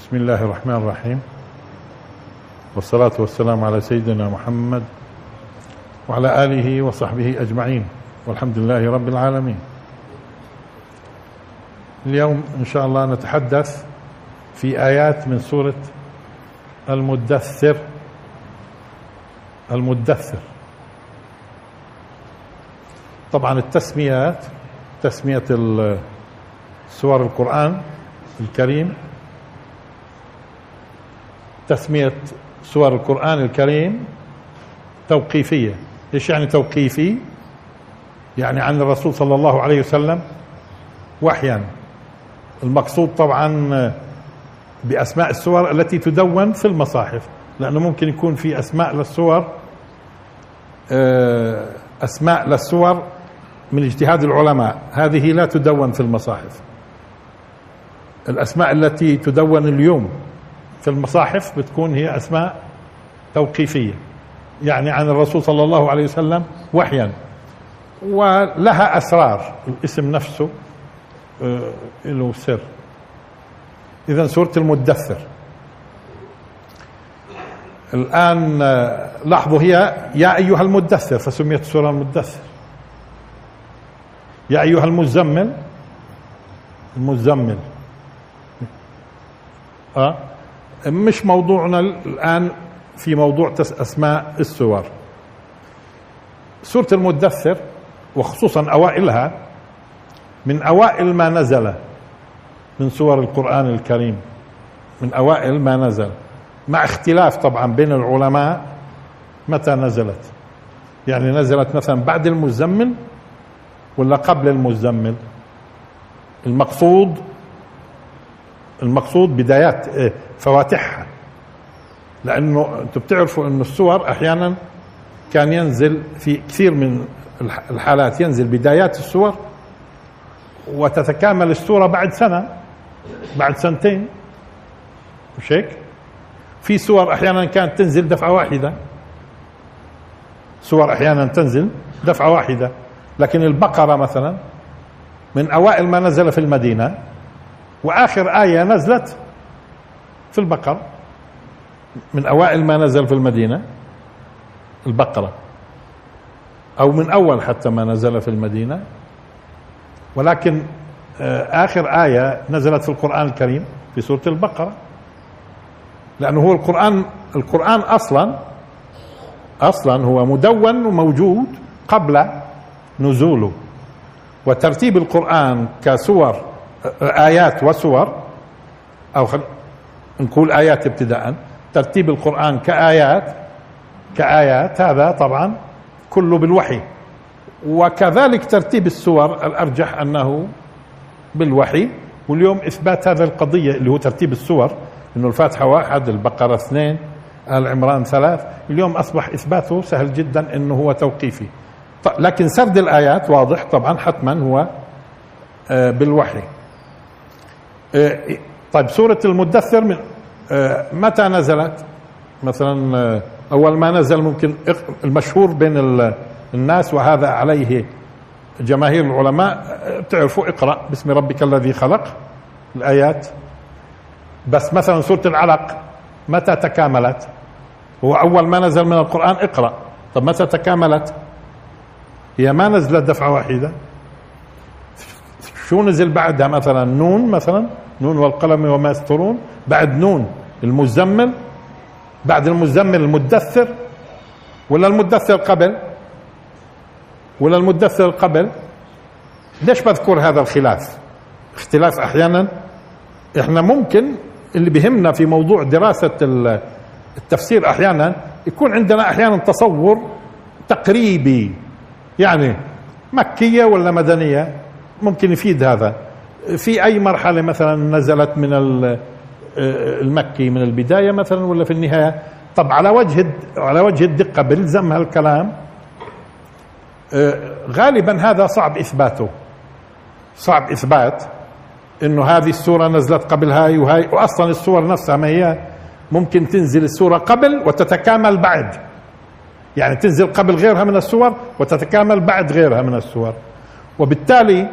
بسم الله الرحمن الرحيم. والصلاة والسلام على سيدنا محمد وعلى آله وصحبه أجمعين. والحمد لله رب العالمين. اليوم إن شاء الله نتحدث في آيات من سورة المدثر. المدثر. طبعا التسميات تسمية سور القرآن الكريم تسمية سور القرآن الكريم توقيفية. إيش يعني توقيفي؟ يعني عن الرسول صلى الله عليه وسلم وحيا. المقصود طبعا بأسماء السور التي تدون في المصاحف لأنه ممكن يكون في أسماء للسور آه، أسماء للسور من اجتهاد العلماء. هذه لا تدون في المصاحف. الأسماء التي تدون اليوم في المصاحف بتكون هي أسماء توقيفية يعني عن الرسول صلى الله عليه وسلم وحيا. ولها أسرار الاسم نفسه آه، له سر. إذا سورة المدثر. الآن آه، لاحظوا هي يا أيها المدثر فسميت السورة المدثر. يا أيها المزمل المزمل. أه؟ مش موضوعنا الآن في موضوع أسماء السور. سورة المدثر وخصوصا أوائلها من أوائل ما نزل من سور القرآن الكريم. من أوائل ما نزل مع اختلاف طبعا بين العلماء متى نزلت. يعني نزلت مثلا بعد المزمل ولا قبل المزمل المقصود المقصود بدايات إيه؟ فواتحها لأنه أنتم بتعرفوا إنه السور أحيانا كان ينزل في كثير من الحالات ينزل بدايات السور وتتكامل السورة بعد سنة بعد سنتين مش هيك؟ في سور أحيانا كانت تنزل دفعة واحدة سور أحيانا تنزل دفعة واحدة لكن البقرة مثلا من أوائل ما نزل في المدينة وآخر آية نزلت في البقرة من أوائل ما نزل في المدينة البقرة. أو من أول حتى ما نزل في المدينة. ولكن آه، آخر آية نزلت في القرآن الكريم في سورة البقرة. لأنه هو القرآن القرآن أصلا أصلا هو مدون وموجود قبل نزوله. وترتيب القرآن كسور آيات وسور أو خل... نقول آيات ابتداء. ترتيب القرآن كآيات كآيات هذا طبعا كله بالوحي. وكذلك ترتيب السور الأرجح أنه بالوحي. واليوم إثبات هذا القضية اللي هو ترتيب السور أنه الفاتحة واحد البقرة اثنين آل عمران ثلاث. اليوم أصبح إثباته سهل جدا أنه هو توقيفي. لكن سرد الآيات واضح طبعا حتما هو آه، بالوحي. طيب سورة المدثر من إيه، متى نزلت؟ مثلا إيه، أول ما نزل ممكن المشهور بين الناس وهذا عليه جماهير العلماء. بتعرفوا اقرأ باسم ربك الذي خلق الآيات. بس مثلا سورة العلق متى تكاملت؟ هو أول ما نزل من القرآن اقرأ. طب متى تكاملت؟ هي ما نزلت دفعة واحدة. شو نزل بعدها مثلا؟ نون مثلا؟ نون والقلم وما يسطرون بعد نون المزمل. بعد المزمل المدثر. ولا المدثر قبل؟ ولا المدثر قبل؟ ليش بذكر هذا الخلاف؟ اختلاف أحيانا. إحنا ممكن اللي بهمنا في موضوع دراسة التفسير أحيانا يكون عندنا أحيانا تصور تقريبي يعني مكية ولا مدنية. ممكن يفيد هذا. في أي مرحلة مثلا نزلت من المكي من البداية مثلا ولا في النهاية؟ طب على وجه على وجه الدقة بلزم هالكلام. آه، غالبا هذا صعب إثباته. صعب إثبات إنه هذه السورة نزلت قبل هاي وهاي واصلا السور نفسها ما هي ممكن تنزل السورة قبل وتتكامل بعد. يعني تنزل قبل غيرها من السور وتتكامل بعد غيرها من السور. وبالتالي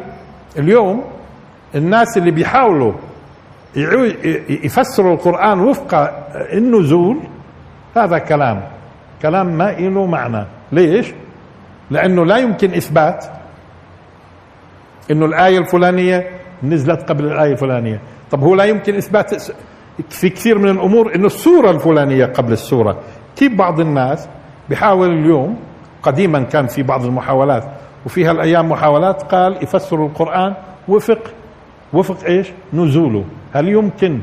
اليوم الناس اللي بيحاولوا يفسروا القرآن وفق النزول هذا كلام كلام ما له معنى. ليش؟ لأنه لا يمكن إثبات أنه الآية الفلانية نزلت قبل الآية الفلانية. طب هو لا يمكن إثبات في كثير من الأمور أنه السورة الفلانية قبل السورة. كيف بعض الناس بحاول اليوم قديما كان في بعض المحاولات وفي هالأيام محاولات قال يفسروا القرآن وفق وفق إيش؟ نزوله، هل يمكن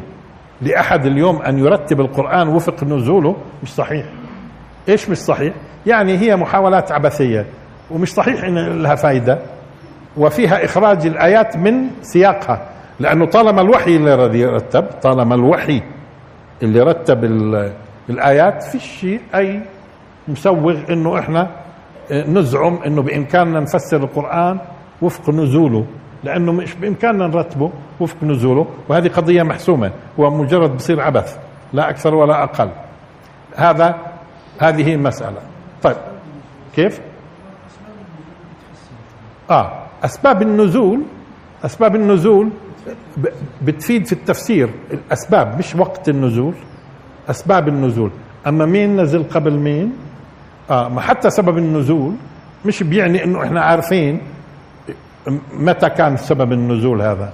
لأحد اليوم أن يرتب القرآن وفق نزوله؟ مش صحيح. إيش مش صحيح؟ يعني هي محاولات عبثية ومش صحيح إن لها فائده وفيها إخراج الآيات من سياقها لأنه طالما الوحي اللي يرتب طالما الوحي اللي رتب الآيات في شيء أي مسوغ إنه إحنا نزعم إنه بإمكاننا نفسر القرآن وفق نزوله لأنه مش بإمكاننا نرتبه وفق نزوله وهذه قضية محسومة ومجرد بصير عبث لا أكثر ولا أقل. هذا هذه المساله طيب كيف؟ آه أسباب النزول أسباب النزول بتفيد في التفسير الأسباب مش وقت النزول أسباب النزول. أما مين نزل قبل مين؟ آه ما حتى سبب النزول مش بيعني إنه إحنا عارفين متى كان سبب النزول هذا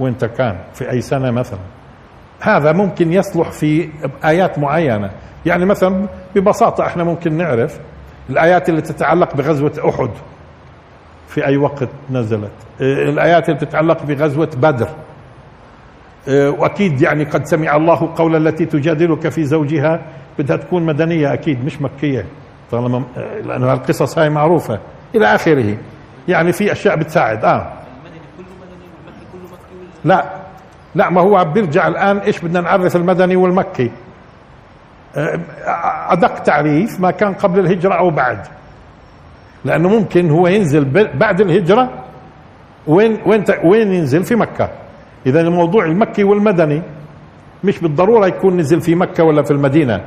وانت كان في أي سنة مثلا. هذا ممكن يصلح في آيات معينة. يعني مثلا ببساطة إحنا ممكن نعرف الآيات اللي تتعلق بغزوة أحد. في أي وقت نزلت. الآيات اللي تتعلق بغزوة بدر. وأكيد يعني قد سمع الله قول التي تجادلك في زوجها بدها تكون مدنية أكيد مش مكية. طالما لأنه القصص هاي معروفة إلى آخره. يعني في أشياء بتساعد. آه. لا. لا ما هو بيرجع الآن إيش بدنا نعرف المدني والمكي. آه، أدق تعريف ما كان قبل الهجرة أو بعد. لأنه ممكن هو ينزل بعد الهجرة. وين وين وين ينزل؟ في مكة. إذا الموضوع المكي والمدني مش بالضرورة يكون نزل في مكة ولا في المدينة.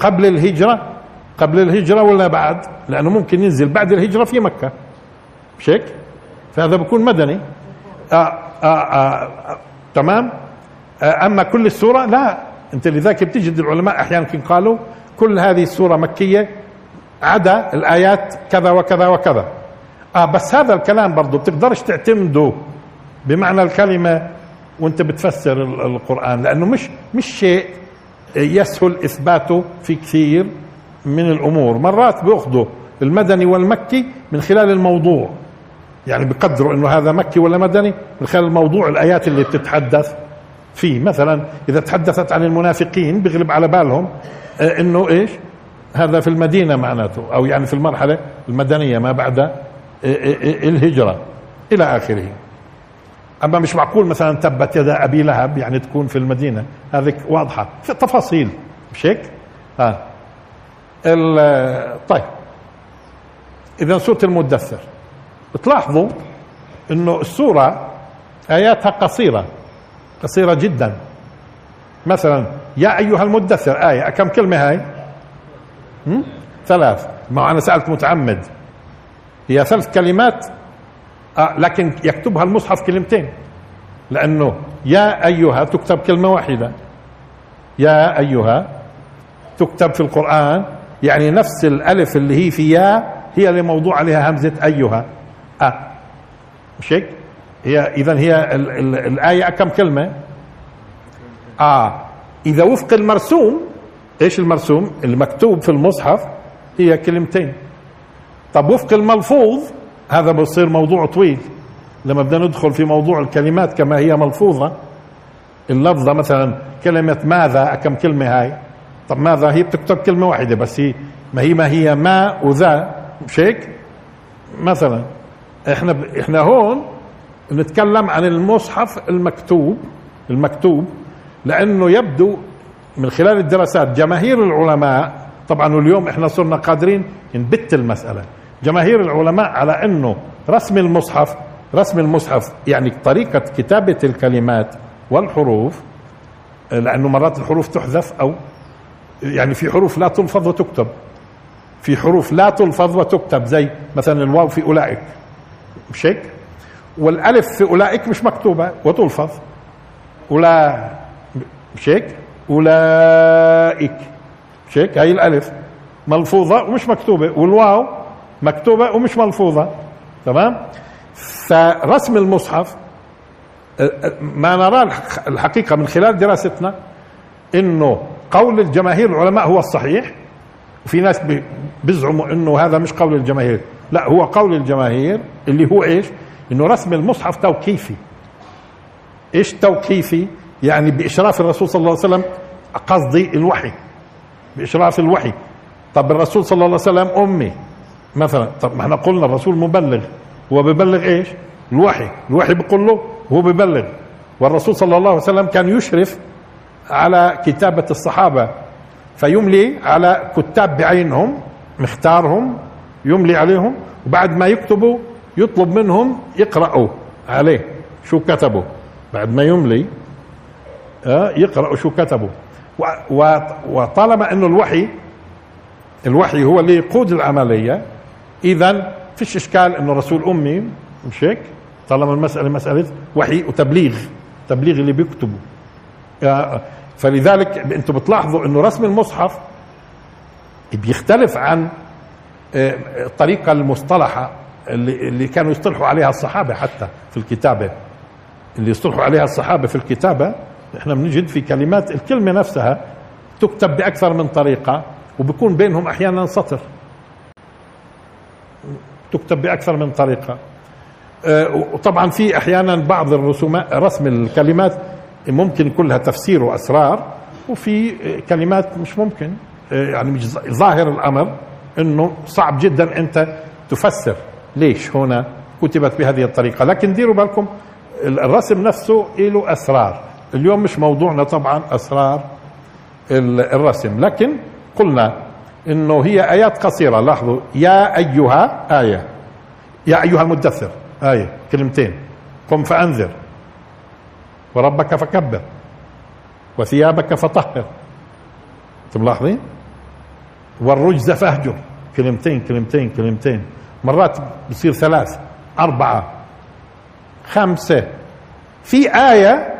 قبل الهجرة قبل الهجرة ولا بعد؟ لأنه ممكن ينزل بعد الهجرة في مكة. مش هيك؟ فهذا بكون مدني. آآ آه، آآ آه، آآ تمام؟ آه، أما كل السورة لا. أنت لذلك بتجد العلماء أحيانا قالوا كل هذه السورة مكية عدا الآيات كذا وكذا وكذا. آه بس هذا الكلام برضه بتقدرش تعتمده بمعنى الكلمة وأنت بتفسر القرآن لأنه مش مش شيء يسهل إثباته في كثير. من الأمور. مرات بيأخذوا المدني والمكي من خلال الموضوع. يعني بقدروا إنه هذا مكي ولا مدني من خلال الموضوع الآيات اللي بتتحدث فيه. مثلا إذا تحدثت عن المنافقين بيغلب على بالهم آه، إنه إيش؟ هذا في المدينة معناته أو يعني في المرحلة المدنية ما بعد آه، آه، الهجرة إلى آخره. أما مش معقول مثلا تبت يد أبي لهب يعني تكون في المدينة؟ هذه واضحة. في تفاصيل مش هيك؟ ها طيب. اذا سورة المدثر. تلاحظوا إنه السورة آياتها قصيرة قصيرة جدا. مثلا يا أيها المدثر آية كم كلمة هاي؟ ثلاث. ما أنا سألت متعمد. هي ثلاث كلمات آه لكن يكتبها المصحف كلمتين. لأنه يا أيها تكتب كلمة واحدة. يا أيها تكتب في القرآن يعني نفس الألف اللي هي في يا هي اللي موضوع عليها همزة أيها. أ. مش هيك؟ هي اذا هي ال ال الآية كم كلمة؟ آه إذا وفق المرسوم إيش المرسوم؟ المكتوب في المصحف هي كلمتين. طب وفق الملفوظ هذا بصير موضوع طويل. لما بدنا ندخل في موضوع الكلمات كما هي ملفوظة. اللفظة مثلا كلمة ماذا؟ كم كلمة هاي؟ طب ماذا؟ هي بتكتب كلمة واحدة بس هي ما هي ما هي ما وذا مش هيك مثلا إحنا ب... إحنا هون نتكلم عن المصحف المكتوب المكتوب لأنه يبدو من خلال الدراسات جماهير العلماء طبعا اليوم إحنا صرنا قادرين نبت المسألة. جماهير العلماء على إنه رسم المصحف رسم المصحف يعني طريقة كتابة الكلمات والحروف لأنه مرات الحروف تحذف أو يعني في حروف لا تلفظ وتكتب. في حروف لا تلفظ وتكتب زي مثلا الواو في أولئك. مش هيك؟ والألف في أولئك مش مكتوبة وتلفظ. ولا مش هيك؟ أولئك. مش هيك؟ هاي الألف ملفوظة ومش مكتوبة. والواو مكتوبة ومش ملفوظة. تمام؟ فرسم المصحف ما نراه الحقيقة من خلال دراستنا إنه قول الجماهير العلماء هو الصحيح وفي ناس بيزعموا إنه هذا مش قول الجماهير. لا هو قول الجماهير اللي هو إيش؟ إنه رسم المصحف توقيفي. إيش توقيفي؟ يعني بإشراف الرسول صلى الله عليه وسلم قصدي الوحي. بإشراف الوحي. طب الرسول صلى الله عليه وسلم أمي مثلا طب ما إحنا قلنا الرسول مبلغ. هو ببلغ إيش؟ الوحي. الوحي بيقول له هو ببلغ. والرسول صلى الله عليه وسلم كان يشرف على كتابة الصحابة فيملي على كتاب بعينهم مختارهم يملي عليهم وبعد ما يكتبوا يطلب منهم يقرأوا عليه شو كتبوا. بعد ما يملي آه، يقرأوا شو كتبوا. وطالما إنه الوحي الوحي هو اللي يقود العملية اذا فيش إشكال إنه رسول أمي مش هيك طالما المسألة مسألة وحي وتبليغ تبليغ اللي بيكتبوا. فلذلك أنتم بتلاحظوا انه رسم المصحف بيختلف عن آه، الطريقة المصطلحة اللي, اللي كانوا يصطلحوا عليها الصحابة حتى في الكتابة. اللي يصطلحوا عليها الصحابة في الكتابة إحنا بنجد في كلمات الكلمة نفسها تكتب بأكثر من طريقة وبكون بينهم أحيانا سطر. تكتب بأكثر من طريقة. آه، وطبعا في أحيانا بعض الرسومات رسم الكلمات ممكن كلها تفسير وأسرار وفي كلمات مش ممكن. يعني مش ظاهر الأمر أنه صعب جدا أنت تفسر ليش هنا كتبت بهذه الطريقة. لكن ديروا بالكم الرسم نفسه له أسرار. اليوم مش موضوعنا طبعا أسرار الرسم. لكن قلنا إنه هي آيات قصيرة. لاحظوا يا أيها آية يا أيها المدثر آية كلمتين. قم فأنذر. وربك فكبر وثيابك فطهر. أنتم ملاحظين؟ والرجز فاهجر. كلمتين كلمتين كلمتين. مرات بصير ثلاث أربعة خمسة. في آية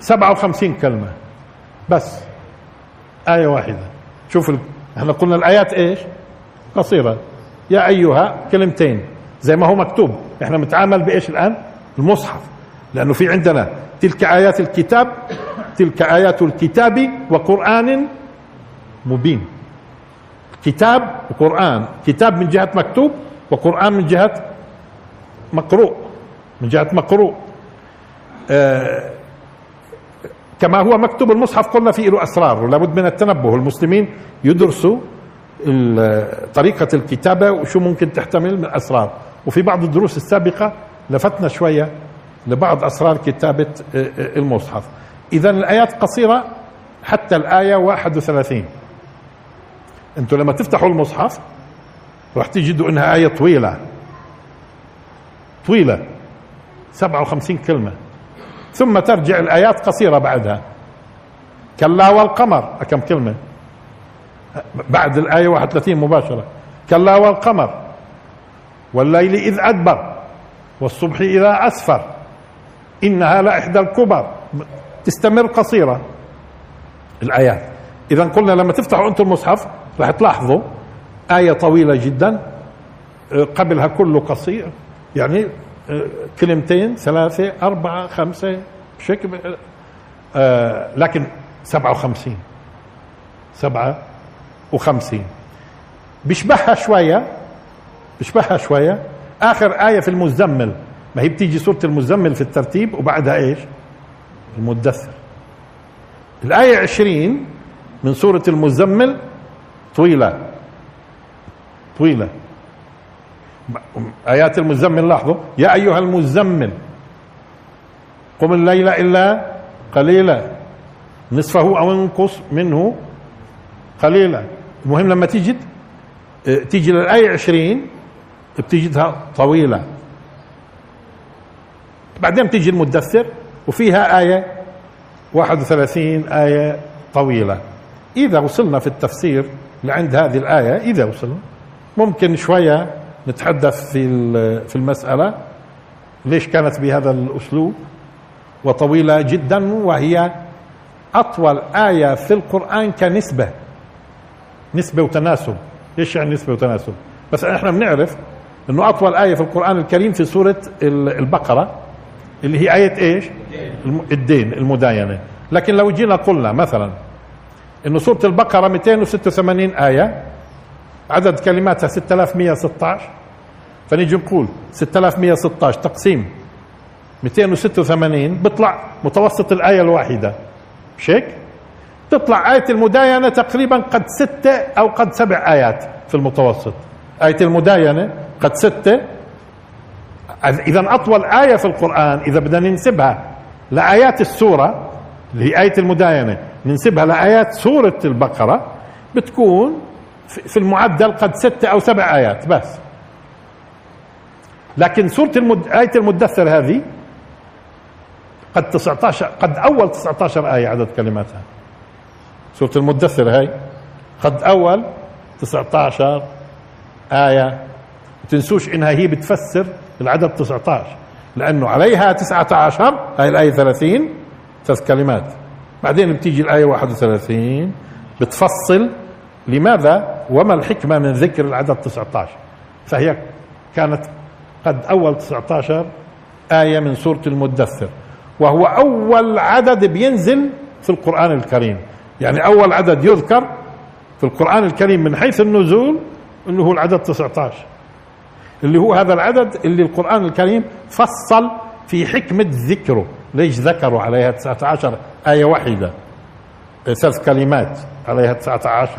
سبعة وخمسين كلمة. بس آية واحدة. شوف إحنا قلنا الآيات إيش؟ قصيرة. يا أيها كلمتين زي ما هو مكتوب. إحنا بنتعامل بإيش الآن؟ المصحف. لأنه في عندنا تلك آيات الكتاب تلك آيات الكتاب وقرآن مبين. كتاب وقرآن. كتاب من جهة مكتوب وقرآن من جهة مقروء. من جهة مقروء. آه كما هو مكتوب المصحف قلنا فيه له أسرار ولابد من التنبه. المسلمين يدرسوا طريقة الكتابة وشو ممكن تحتمل من أسرار وفي بعض الدروس السابقة لفتنا شوية لبعض أسرار كتابة آه، آه، المصحف. إذا الآيات قصيرة حتى الآية 31 أنتم لما تفتحوا المصحف راح تجدوا إنها آية طويلة. طويلة. 57 كلمة. ثم ترجع الآيات قصيرة بعدها. كلا والقمر. كم كلمة؟ بعد الآية 31 مباشرة. كلا والقمر. والليل إذ أدبر. والصبح إذا أسفر. إنها لإحدى الكبر تستمر قصيرة. الآيات. إذا قلنا لما تفتحوا أنتم المصحف راح تلاحظوا آية طويلة جدا. قبلها كله قصير. يعني كلمتين ثلاثة أربعة خمسة بشكل آه لكن سبعة وخمسين. سبعة وخمسين. بيشبهها شوية. بيشبهها شوية. آخر آية في المزمل. ما هي بتيجي سورة المزمل في الترتيب وبعدها إيش؟ المدثر. الآية عشرين من سورة المزمل طويلة. طويلة. آيات المزمل لاحظوا؟ يا أيها المزمل قم الليل إلا قليلا. نصفه أو انقص منه قليلا. المهم لما تجد تيجي للآية عشرين بتجدها طويلة. بعدين تيجي المدثر وفيها آية 31 آية طويلة. إذا وصلنا في التفسير لعند هذه الآية إذا وصلنا ممكن شوية نتحدث في في المسألة ليش كانت بهذا الأسلوب؟ وطويلة جدا وهي أطول آية في القرآن كنسبة نسبة وتناسب. إيش يعني نسبة وتناسب؟ بس إحنا بنعرف إنه أطول آية في القرآن الكريم في سورة البقرة. اللي هي آية إيش؟ الدين المداينة. لكن لو جينا قلنا مثلا إنه سورة البقرة 286 آية عدد كلماتها 6116 فنيجي نقول 6116 تقسيم 286 بيطلع متوسط الآية الواحدة. مش هيك؟ تطلع آية المداينة تقريبا قد ستة أو قد سبع آيات في المتوسط. آية المداينة قد ستة إذا أطول آية في القرآن إذا بدنا ننسبها لآيات السورة اللي هي آية المداينة ننسبها لآيات سورة البقرة بتكون في المعدل قد ستة أو سبع آيات بس. لكن سورة المد... آية المدثر هذه قد 19 قد أول 19 آية عدد كلماتها. سورة المدثر هاي قد أول 19 آية. تنسوش إنها هي بتفسر العدد 19 لأنه عليها 19 هاي الآية 30 ثلاث كلمات بعدين بتيجي الآية 31 بتفصل لماذا وما الحكمة من ذكر العدد 19 فهي كانت قد أول 19 آية من سورة المدثر وهو أول عدد بينزل في القرآن الكريم. يعني أول عدد يذكر في القرآن الكريم من حيث النزول اللي هو العدد 19 اللي هو هذا العدد اللي القرآن الكريم فصل في حكمة ذكره ليش ذكروا عليها 19 آية واحدة. ثلاث كلمات عليها 19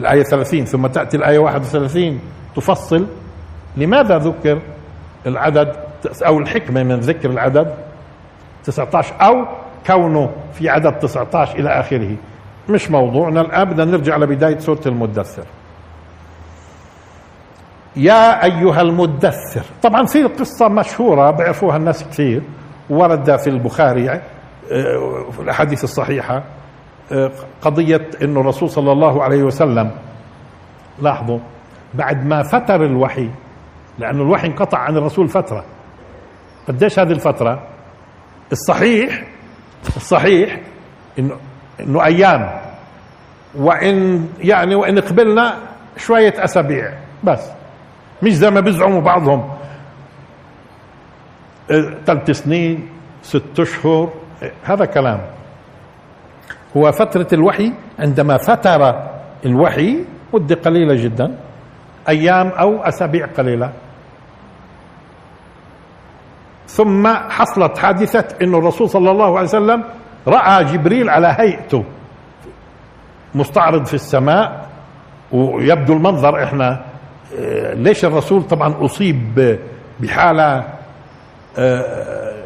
الآية 30 ثم تأتي الآية 31 تفصل. لماذا ذكر العدد؟ أو الحكمة من ذكر العدد؟ 19 أو كونه في عدد 19 إلى آخره. مش موضوعنا الآن بدنا نرجع لبداية سورة المدثر. يا أيها المدثر. طبعا في قصة مشهورة بيعرفوها الناس كثير ورد في البخاري آه، في الأحاديث الصحيحة آه، قضية أنه الرسول صلى الله عليه وسلم لاحظوا بعد ما فتر الوحي لأن الوحي انقطع عن الرسول فترة. قديش هذه الفترة؟ الصحيح الصحيح إنه إنه أيام. وإن يعني وإن قبلنا شوية أسابيع بس. مش زي ما بيزعموا بعضهم. ثلاث سنين ست أشهر هذا كلام. هو فترة الوحي عندما فتر الوحي مدة قليلة جدا أيام أو أسابيع قليلة. ثم حصلت حادثة أن الرسول صلى الله عليه وسلم رأى جبريل على هيئته. مستعرض في السماء ويبدو المنظر إحنا. ليش الرسول طبعا أصيب بحالة آه،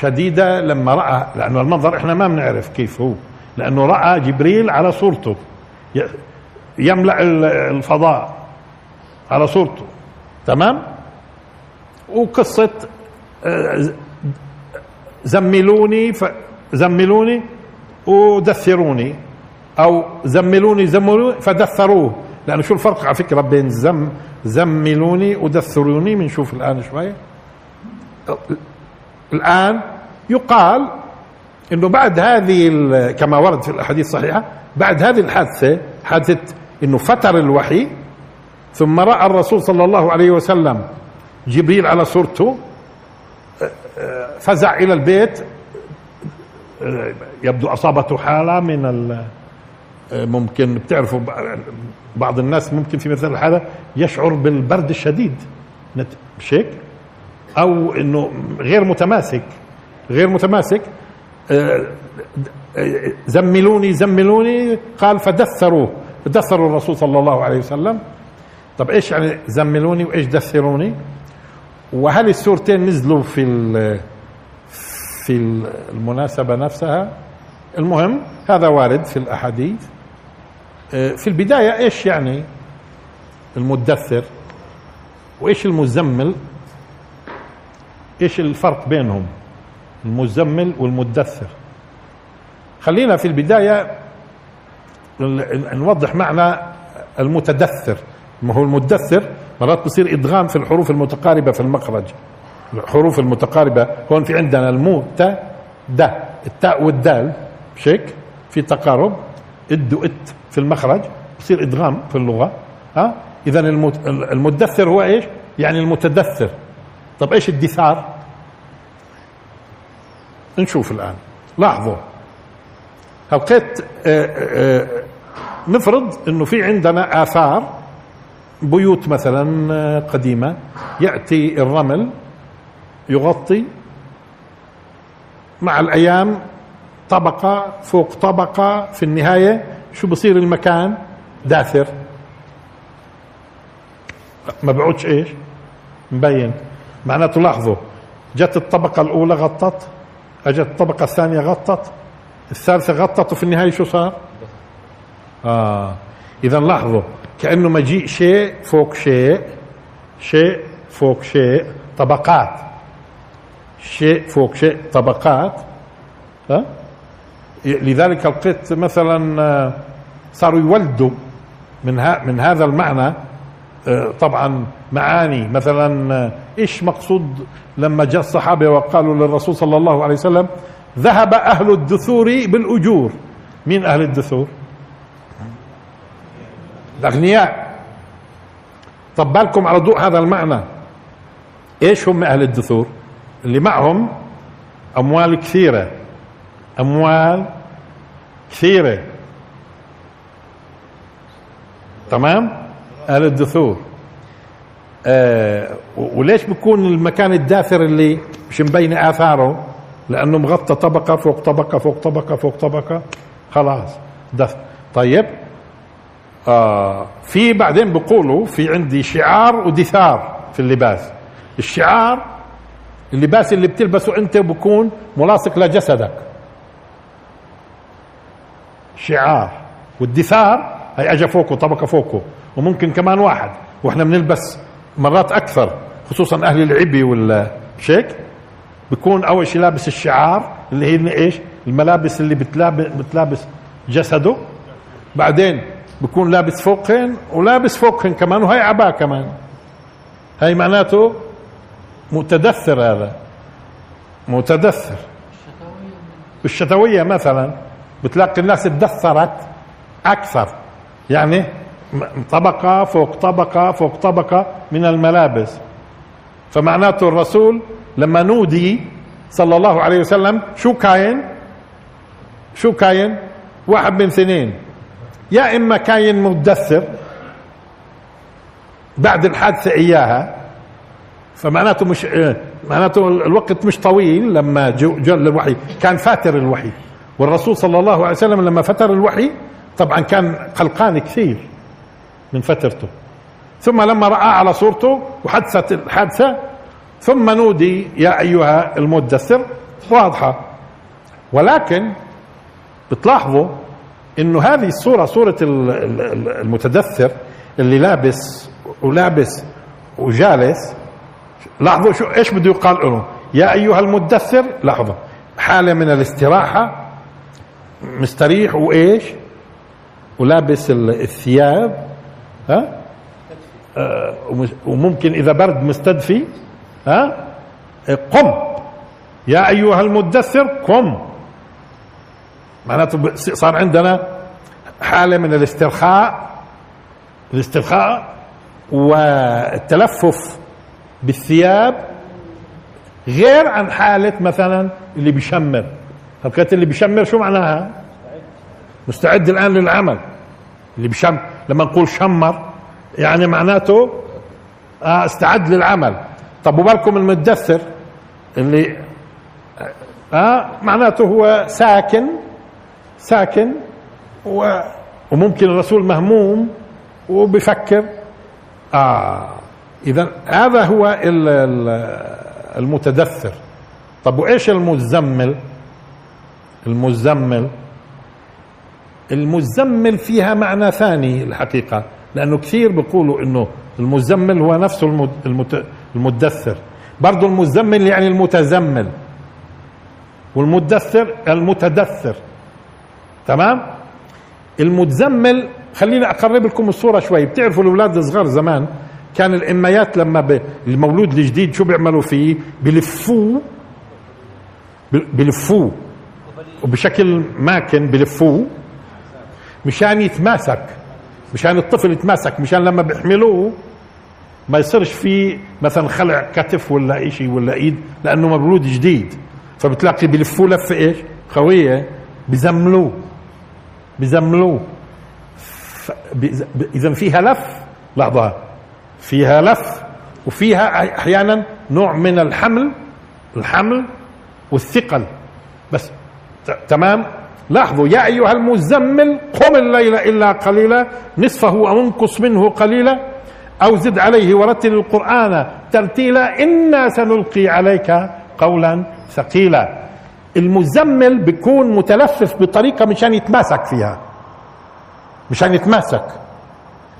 شديدة لما رأى لأنه المنظر إحنا ما بنعرف كيف هو لأنه رأى جبريل على صورته يملأ الفضاء على صورته تمام؟ وقصة زملوني زملوني ودثروني أو زملوني زملوني فدثروه. لأنه شو الفرق؟ على فكرة بين زم زملوني ودثروني بنشوف الآن شوي. الآن يقال إنه بعد هذه كما ورد في الأحاديث الصحيحة بعد هذه الحادثة حادثة إنه فتر الوحي ثم رأى الرسول صلى الله عليه وسلم جبريل على صورته فزع إلى البيت يبدو أصابته حالة من ممكن بتعرفوا بعض الناس ممكن في مثل هذا يشعر بالبرد الشديد. مش هيك؟ أو إنه غير متماسك. غير متماسك. زملوني زملوني. قال فدثروه دثروا الرسول صلى الله عليه وسلم. طب إيش يعني زملوني وإيش دثروني؟ وهل السورتين نزلوا في في المناسبة نفسها؟ المهم هذا وارد في الأحاديث. آه، في البداية إيش يعني المدثر؟ وإيش المزمل؟ إيش الفرق بينهم؟ المزمل والمدثر. خلينا في البداية نوضح معنى المتدثر. ما هو المدثر؟ مرات بصير إدغام في الحروف المتقاربة في المخرج. الحروف المتقاربة هون في عندنا المو تا التاء والدال مش هيك في تقارب إد وإت. في المخرج بصير إدغام في اللغة ها؟ اذا المدثر هو إيش؟ يعني المتدثر. طب إيش الدثار؟ نشوف الآن. لاحظوا. هلقيت آه، آه، نفرض إنه في عندنا آثار بيوت مثلا آه، قديمة يأتي الرمل يغطي مع الأيام طبقة فوق طبقة في النهاية شو بصير المكان؟ داثر. ما بعودش إيش؟ مبين. معناته لاحظوا جت الطبقة الأولى غطت أجت الطبقة الثانية غطت الثالثة غطت وفي النهاية شو صار؟ آه. اذا لاحظوا كأنه مجيء شيء فوق شيء شيء فوق شيء طبقات. شيء فوق شيء طبقات. ها؟ لذلك لقيت مثلا آه، صاروا يولدوا من من هذا المعنى. آه، طبعا معاني مثلا آه، إيش مقصود لما جاء الصحابة وقالوا للرسول صلى الله عليه وسلم ذهب أهل الدثور بالأجور. مين أهل الدثور؟ الأغنياء. طب بالكم على ضوء هذا المعنى. إيش هم أهل الدثور؟ اللي معهم أموال كثيرة. أموال كثيرة. تمام؟ أهل الدثور. آه وليش بيكون المكان الداثر اللي مش مبين آثاره؟ لأنه مغطى طبقة فوق طبقة فوق طبقة فوق طبقة. خلاص دث طيب. آه في بعدين بيقولوا في عندي شعار ودثار في اللباس. الشعار اللباس اللي بتلبسه أنت بكون ملاصق لجسدك. شعار والدثار هي اجى فوقه طبقة فوقه وممكن كمان واحد وإحنا بنلبس مرات أكثر خصوصا أهل العبي ولا شيك بيكون أول شيء لابس الشعار اللي هي إيش؟ الملابس اللي بتلابس بتلابس جسده. بعدين بكون لابس فوقهن ولابس فوقهن كمان وهي عباء كمان. هاي معناته متدثر هذا. متدثر. بالشتوية مثلا. بتلاقي الناس تدثرت أكثر. يعني طبقة فوق طبقة فوق طبقة من الملابس. فمعناته الرسول لما نودي صلى الله عليه وسلم شو كاين؟ شو كاين؟ واحد من اثنين يا إما كاين مدثر بعد الحادثة إياها فمعناته مش معناته الوقت مش طويل لما جاء الوحي. كان فاتر الوحي. والرسول صلى الله عليه وسلم لما فتر الوحي طبعا كان قلقان كثير من فترته. ثم لما رأى على صورته وحدثت الحادثة ثم نودي يا أيها المدثر واضحة. ولكن بتلاحظوا إنه هذه الصورة صورة المتدثر اللي لابس ولابس وجالس لاحظوا شو إيش بده يقال له يا أيها المدثر لاحظوا حالة من الاستراحة مستريح وإيش؟ ولابس الثياب ها؟ آه وممكن إذا برد مستدفي ها؟ قم. يا أيها المدثر قم. معناته صار عندنا حالة من الاسترخاء الاسترخاء والتلفف بالثياب غير عن حالة مثلا اللي بيشمر. حركات اللي بيشمر شو معناها؟ مستعد الآن للعمل. اللي بشم لما نقول شمر يعني معناته آه استعد للعمل. طب وبالكم المدثر اللي آه معناته هو ساكن ساكن و وممكن الرسول مهموم وبفكر. آه إذا هذا هو المتدثر. طب وإيش المزمل؟ المزمل. المزمل فيها معنى ثاني الحقيقة لأنه كثير بيقولوا إنه المزمل هو نفسه المدثر. برضو المزمل يعني المتزمل والمدثر المتدثر. تمام؟ المتزمل خليني أقرب لكم الصورة شوي. بتعرفوا الأولاد الصغار زمان كان الأميات لما. المولود الجديد شو بيعملوا فيه؟ بلفوه بلفوه. وبشكل ماكن بلفوه مشان يتماسك مشان الطفل يتماسك مشان لما بيحملوه ما يصيرش في مثلا خلع كتف ولا شيء ولا إيد لأنه مولود جديد. فبتلاقي بلفوه لفه إيش؟ قوية بزملوه بزملوه. اذا فيها لف لحظة فيها لف وفيها أحيانا نوع من الحمل الحمل والثقل. بس تمام؟ لاحظوا يا أيها المزمل قم الليل إلا قليلا نصفه أو انقص منه قليلا أو زد عليه ورتل القرآن ترتيلا إنا سنلقي عليك قولا ثقيلا. المزمل بيكون متلفف بطريقة مشان يتماسك فيها. مشان يتماسك.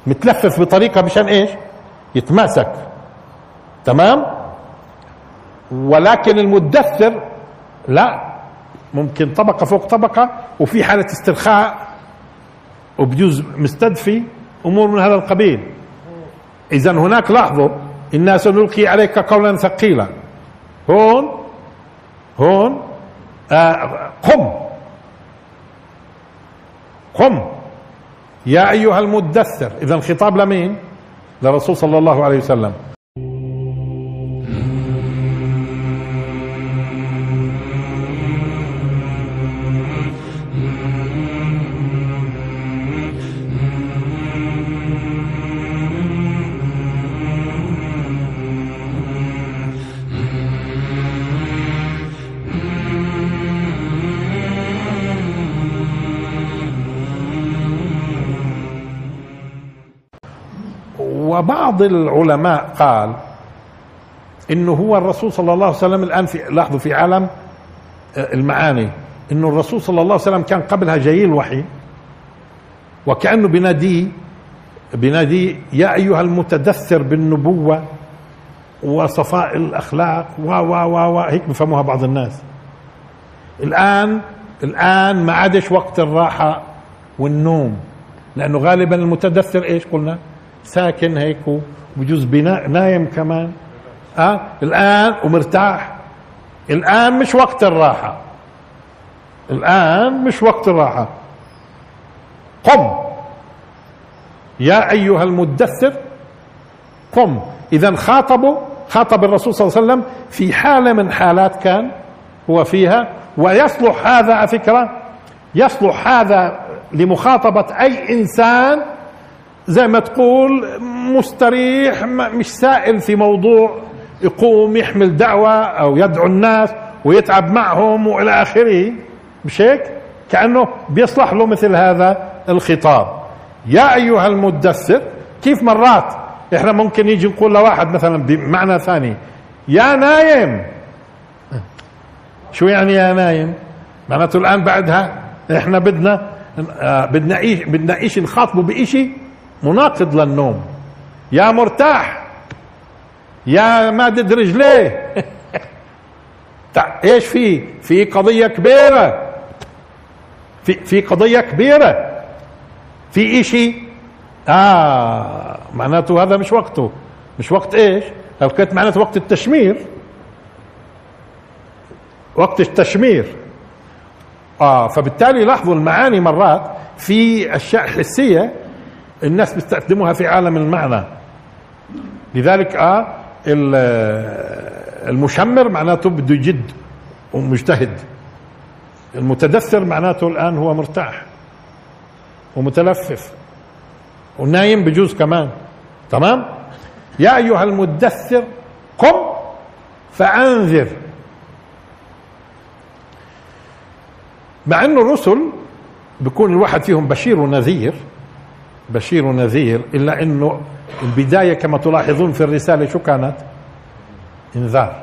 متلفف بطريقة مشان إيش؟ يتماسك. تمام؟ ولكن المدثر لا. ممكن طبقة فوق طبقة وفي حالة استرخاء وبجوز مستدفي أمور من هذا القبيل. اذا هناك لاحظوا إنا سنلقي عليك قولا ثقيلا. هون هون آه قم. قم. يا أيها المدثر. اذا الخطاب لمين؟ للرسول صلى الله عليه وسلم. وبعض العلماء قال إنه هو الرسول صلى الله عليه وسلم الآن في لاحظوا في عالم آه، المعاني. إنه الرسول صلى الله عليه وسلم كان قبلها جاي الوحي وكأنه بناديه بناديه يا أيها المتدثر بالنبوة وصفاء الأخلاق و و و و هيك بفهموها بعض الناس. الان الآن ما عادش وقت الراحة والنوم لأنه غالبا المتدثر إيش قلنا؟ ساكن هيك وبجوز بناء نايم كمان. آه؟ الآن ومرتاح. الآن مش وقت الراحة. الآن مش وقت الراحة. قم. يا أيها المدثر قم. اذا خاطبوا خاطب الرسول صلى الله عليه وسلم في حالة من حالات كان هو فيها ويصلح هذا على فكرة يصلح هذا لمخاطبة أي إنسان زي ما تقول مستريح مش سائل في موضوع يقوم يحمل دعوة أو يدعو الناس ويتعب معهم وإلى آخره. مش هيك؟ كأنه بيصلح له مثل هذا الخطاب. يا أيها المدثر كيف مرات إحنا ممكن يجي نقول لواحد مثلا بمعنى ثاني يا نايم. شو يعني يا نايم؟ معناته الآن بعدها إحنا بدنا آه، بدنا إيش بدنا إيش نخاطبه بشيء مناقض للنوم. يا مرتاح. يا مادد رجليه إيش في؟ في قضية كبيرة. في في قضية كبيرة. في إشي. آه معناته هذا مش وقته. مش وقت إيش؟ كانت معناته وقت التشمير. وقت التشمير. آه فبالتالي لاحظوا المعاني مرات في أشياء حسية الناس بيستخدموها في عالم المعنى. لذلك آه المشمر معناته بده يجد ومجتهد. المتدثر معناته الآن هو مرتاح ومتلفف ونايم بجوز كمان. تمام؟ يا أيها المدثر قم فأنذر. مع إنه الرسل بيكون الواحد فيهم بشير ونذير بشير ونذير إلا أنه البداية كما تلاحظون في الرسالة شو كانت؟ إنذار.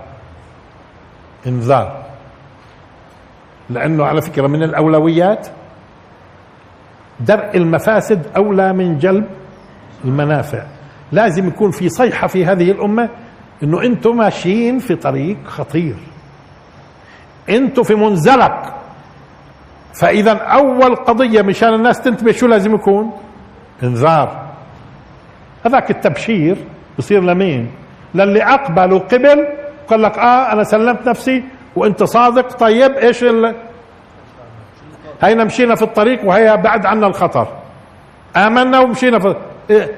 إنذار. لأنه على فكرة من الأولويات درء المفاسد أولى من جلب المنافع. لازم يكون في صيحة في هذه الأمة أنه أنتم ماشيين في طريق خطير. أنتم في منزلق. فإذا أول قضية مشان الناس تنتبه شو لازم يكون؟ انذار. هذاك التبشير بصير لمين؟ للي أقبل وقبل قال لك آه أنا سلمت نفسي وأنت صادق. طيب إيش ال... هينا مشينا في الطريق وهي بعد عنا الخطر. آمنا ومشينا في إيه؟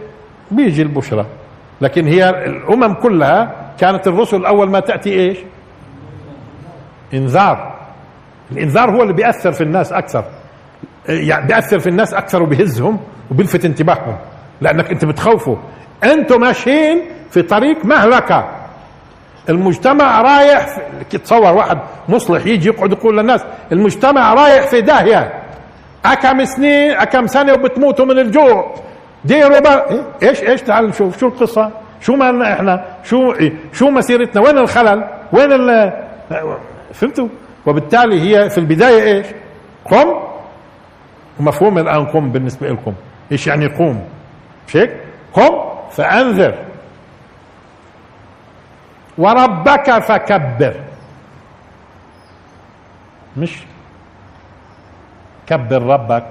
بيجي البشرى. لكن هي الأمم كلها كانت الرسل أول ما تأتي إيش؟ انذار. الانذار هو اللي بيأثر في الناس أكثر. يعني بيأثر في الناس أكثر وبيهزهم وبيلفت انتباههم لأنك أنت بتخوفه. أنتم ماشيين في طريق مهلكة. المجتمع رايح في... تصور واحد مصلح يجي يقعد يقول للناس المجتمع رايح في داهية. اكم سنين اكم سنة وبتموتوا من الجوع. ديروا إيه؟ إيش إيش تعال نشوف. شو القصة؟ شو مالنا إحنا؟ شو؟ شو مسيرتنا؟ وين الخلل؟ وين ال فهمتوا؟ وبالتالي هي في البداية إيش؟ قم. ومفهوم الان قم بالنسبة لكم إيش يعني قوم؟ مش هيك؟ قم فأنذر. وربك فكبر. مش كبر ربك.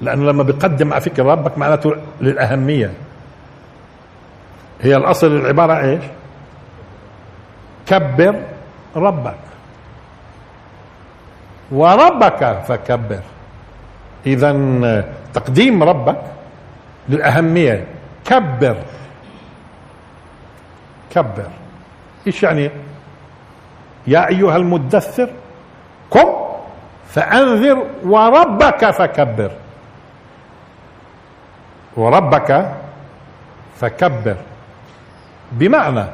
لأنه لما بيقدم على فكر ربك معناته للأهمية. هي الأصل العبارة إيش؟ كبر ربك. وربك فكبر. اذا تقديم ربك للأهمية. كبر. كبر. إيش يعني؟ يا أيها المدثر قم فأنذر وربك فكبر. وربك فكبر. بمعنى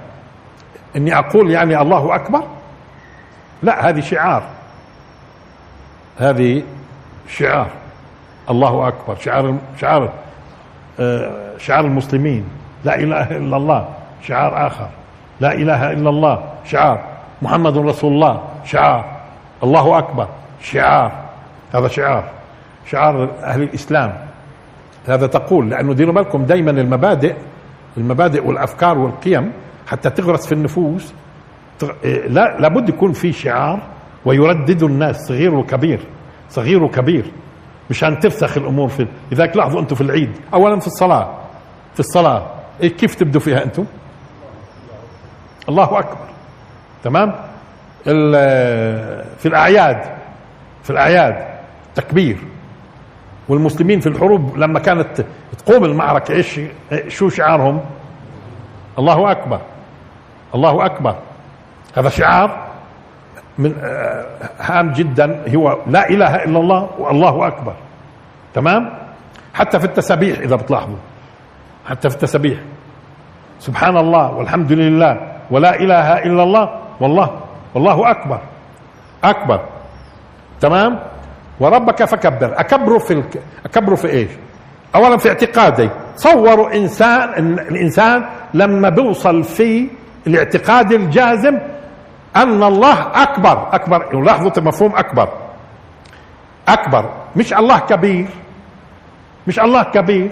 إني أقول يعني الله أكبر؟ لا هذه شعار. هذه شعار. الله أكبر. شعار شعار آه، شعار المسلمين. لا إله إلا الله. شعار آخر. لا إله إلا الله. شعار. محمد رسول الله. شعار. الله أكبر. شعار. هذا شعار. شعار أهل الإسلام. هذا تقول لأنه ديروا بالكم دائما المبادئ المبادئ والأفكار والقيم حتى تغرس في النفوس. لا لابد يكون في شعار ويردد الناس. صغير وكبير. صغير وكبير. مشان ترسخ الأمور في لذلك لاحظوا أنتم في العيد. اولا في الصلاة. في الصلاة. إيه كيف تبدوا فيها أنتم؟ الله أكبر. تمام؟ في الأعياد. في الأعياد. تكبير. والمسلمين في الحروب لما كانت تقوم المعركة إيش شو شعارهم؟ الله أكبر. الله أكبر. هذا شعار من آه، هام جدا. هو لا إله إلا الله والله أكبر. تمام؟ حتى في التسابيح إذا بتلاحظوا. حتى في التسابيح. سبحان الله والحمد لله ولا إله إلا الله والله والله أكبر. أكبر. تمام؟ وربك فكبر. اكبره في الك... اكبره في إيش؟ اولا في اعتقادي. تصوروا إنسان الإنسان لما بيوصل في الاعتقاد الجازم أن الله أكبر أكبر لاحظوا مفهوم أكبر. أكبر مش الله كبير مش الله كبير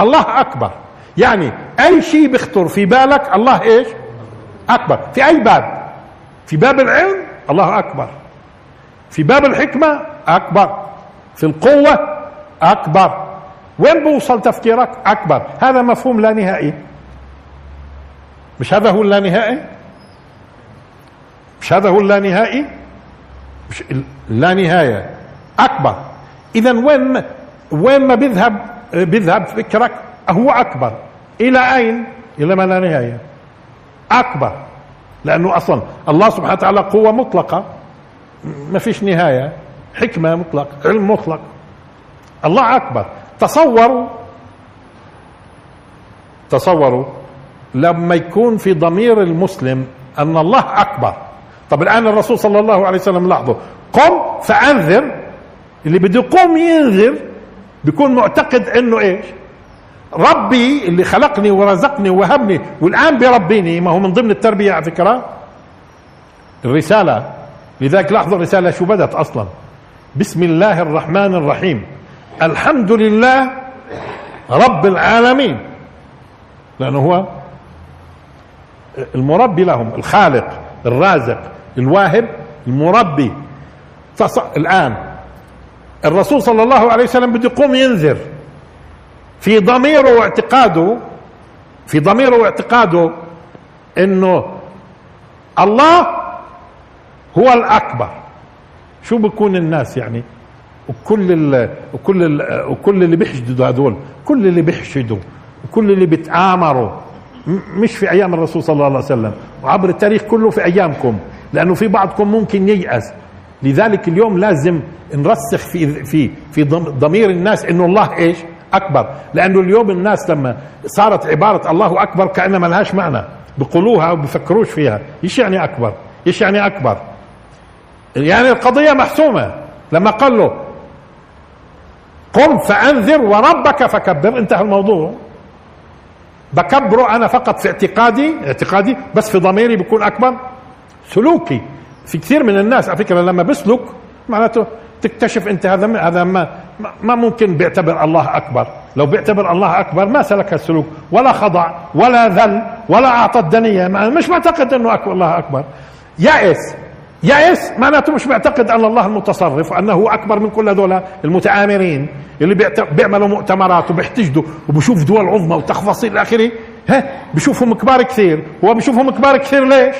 الله أكبر. يعني أي شيء بيخطر في بالك الله إيش؟ أكبر. في أي باب؟ في باب العلم الله أكبر. في باب الحكمة أكبر. في القوة أكبر. وين بوصل تفكيرك؟ أكبر. هذا مفهوم لا نهائي. مش هذا هو اللانهائي مش هذا هو اللانهائي مش لا نهاية. أكبر. اذا وين وين ما بيذهب بيذهب فكرك هو أكبر. إلى أين؟ إلى ما لا نهاية. أكبر. لأنه أصلا الله سبحانه وتعالى قوة مطلقة. ما فيش نهاية. حكمة مطلق علم مطلق. الله أكبر. تصوروا. تصوروا. لما يكون في ضمير المسلم أن الله أكبر. طب الآن الرسول صلى الله عليه وسلم لاحظوا قم فأنذر اللي بده يقوم ينذر بيكون معتقد إنه إيش؟ ربي اللي خلقني ورزقني ووهبني والآن بيربيني ما هو من ضمن التربية على فكرة؟ الرسالة. لذلك لاحظوا الرسالة شو بدت أصلا. بسم الله الرحمن الرحيم. الحمد لله رب العالمين. لأنه هو المربي لهم الخالق الرازق الواهب المربي. الآن الرسول صلى الله عليه وسلم بده يقوم ينذر في ضميره واعتقاده في ضميره واعتقاده إنه الله هو الأكبر. شو بكون الناس يعني؟ وكل ال وكل ال وكل اللي بيحشدوا هذول كل اللي بيحشدوا وكل اللي بيتآمروا. مش في أيام الرسول صلى الله عليه وسلم وعبر التاريخ كله في أيامكم. لأنه في بعضكم ممكن ييأس. لذلك اليوم لازم نرسخ في في في ضمير الناس إنه الله إيش؟ أكبر. لأنه اليوم الناس لما صارت عبارة الله أكبر كانها ما لهاش معنى. بقولوها وبفكروش فيها. إيش يعني أكبر؟ إيش يعني أكبر؟ يعني القضية محسومة. لما قال له قم فأنذر وربك فكبر. انتهى الموضوع. بكبره أنا فقط في اعتقادي اعتقادي بس في ضميري بيكون أكبر. سلوكي في كثير من الناس. على فكرة لما بيسلك معناته تكتشف أنت هذا هذا ما ما ممكن بيعتبر الله أكبر. لو بيعتبر الله أكبر ما سلك السلوك. ولا خضع ولا ذل ولا أعطى الدنيه مش معتقد أنه أكبر الله أكبر. يائس. يائس معناته مش معتقد أن الله المتصرف وأنه أكبر من كل هذول المتآمرين اللي بيعملوا مؤتمرات وبيحتجدوا وبشوف دول عظمى وتفاصيل إلى آخره. ها؟ بشوفهم كبار كثير. هو بشوفهم كبار كثير ليش؟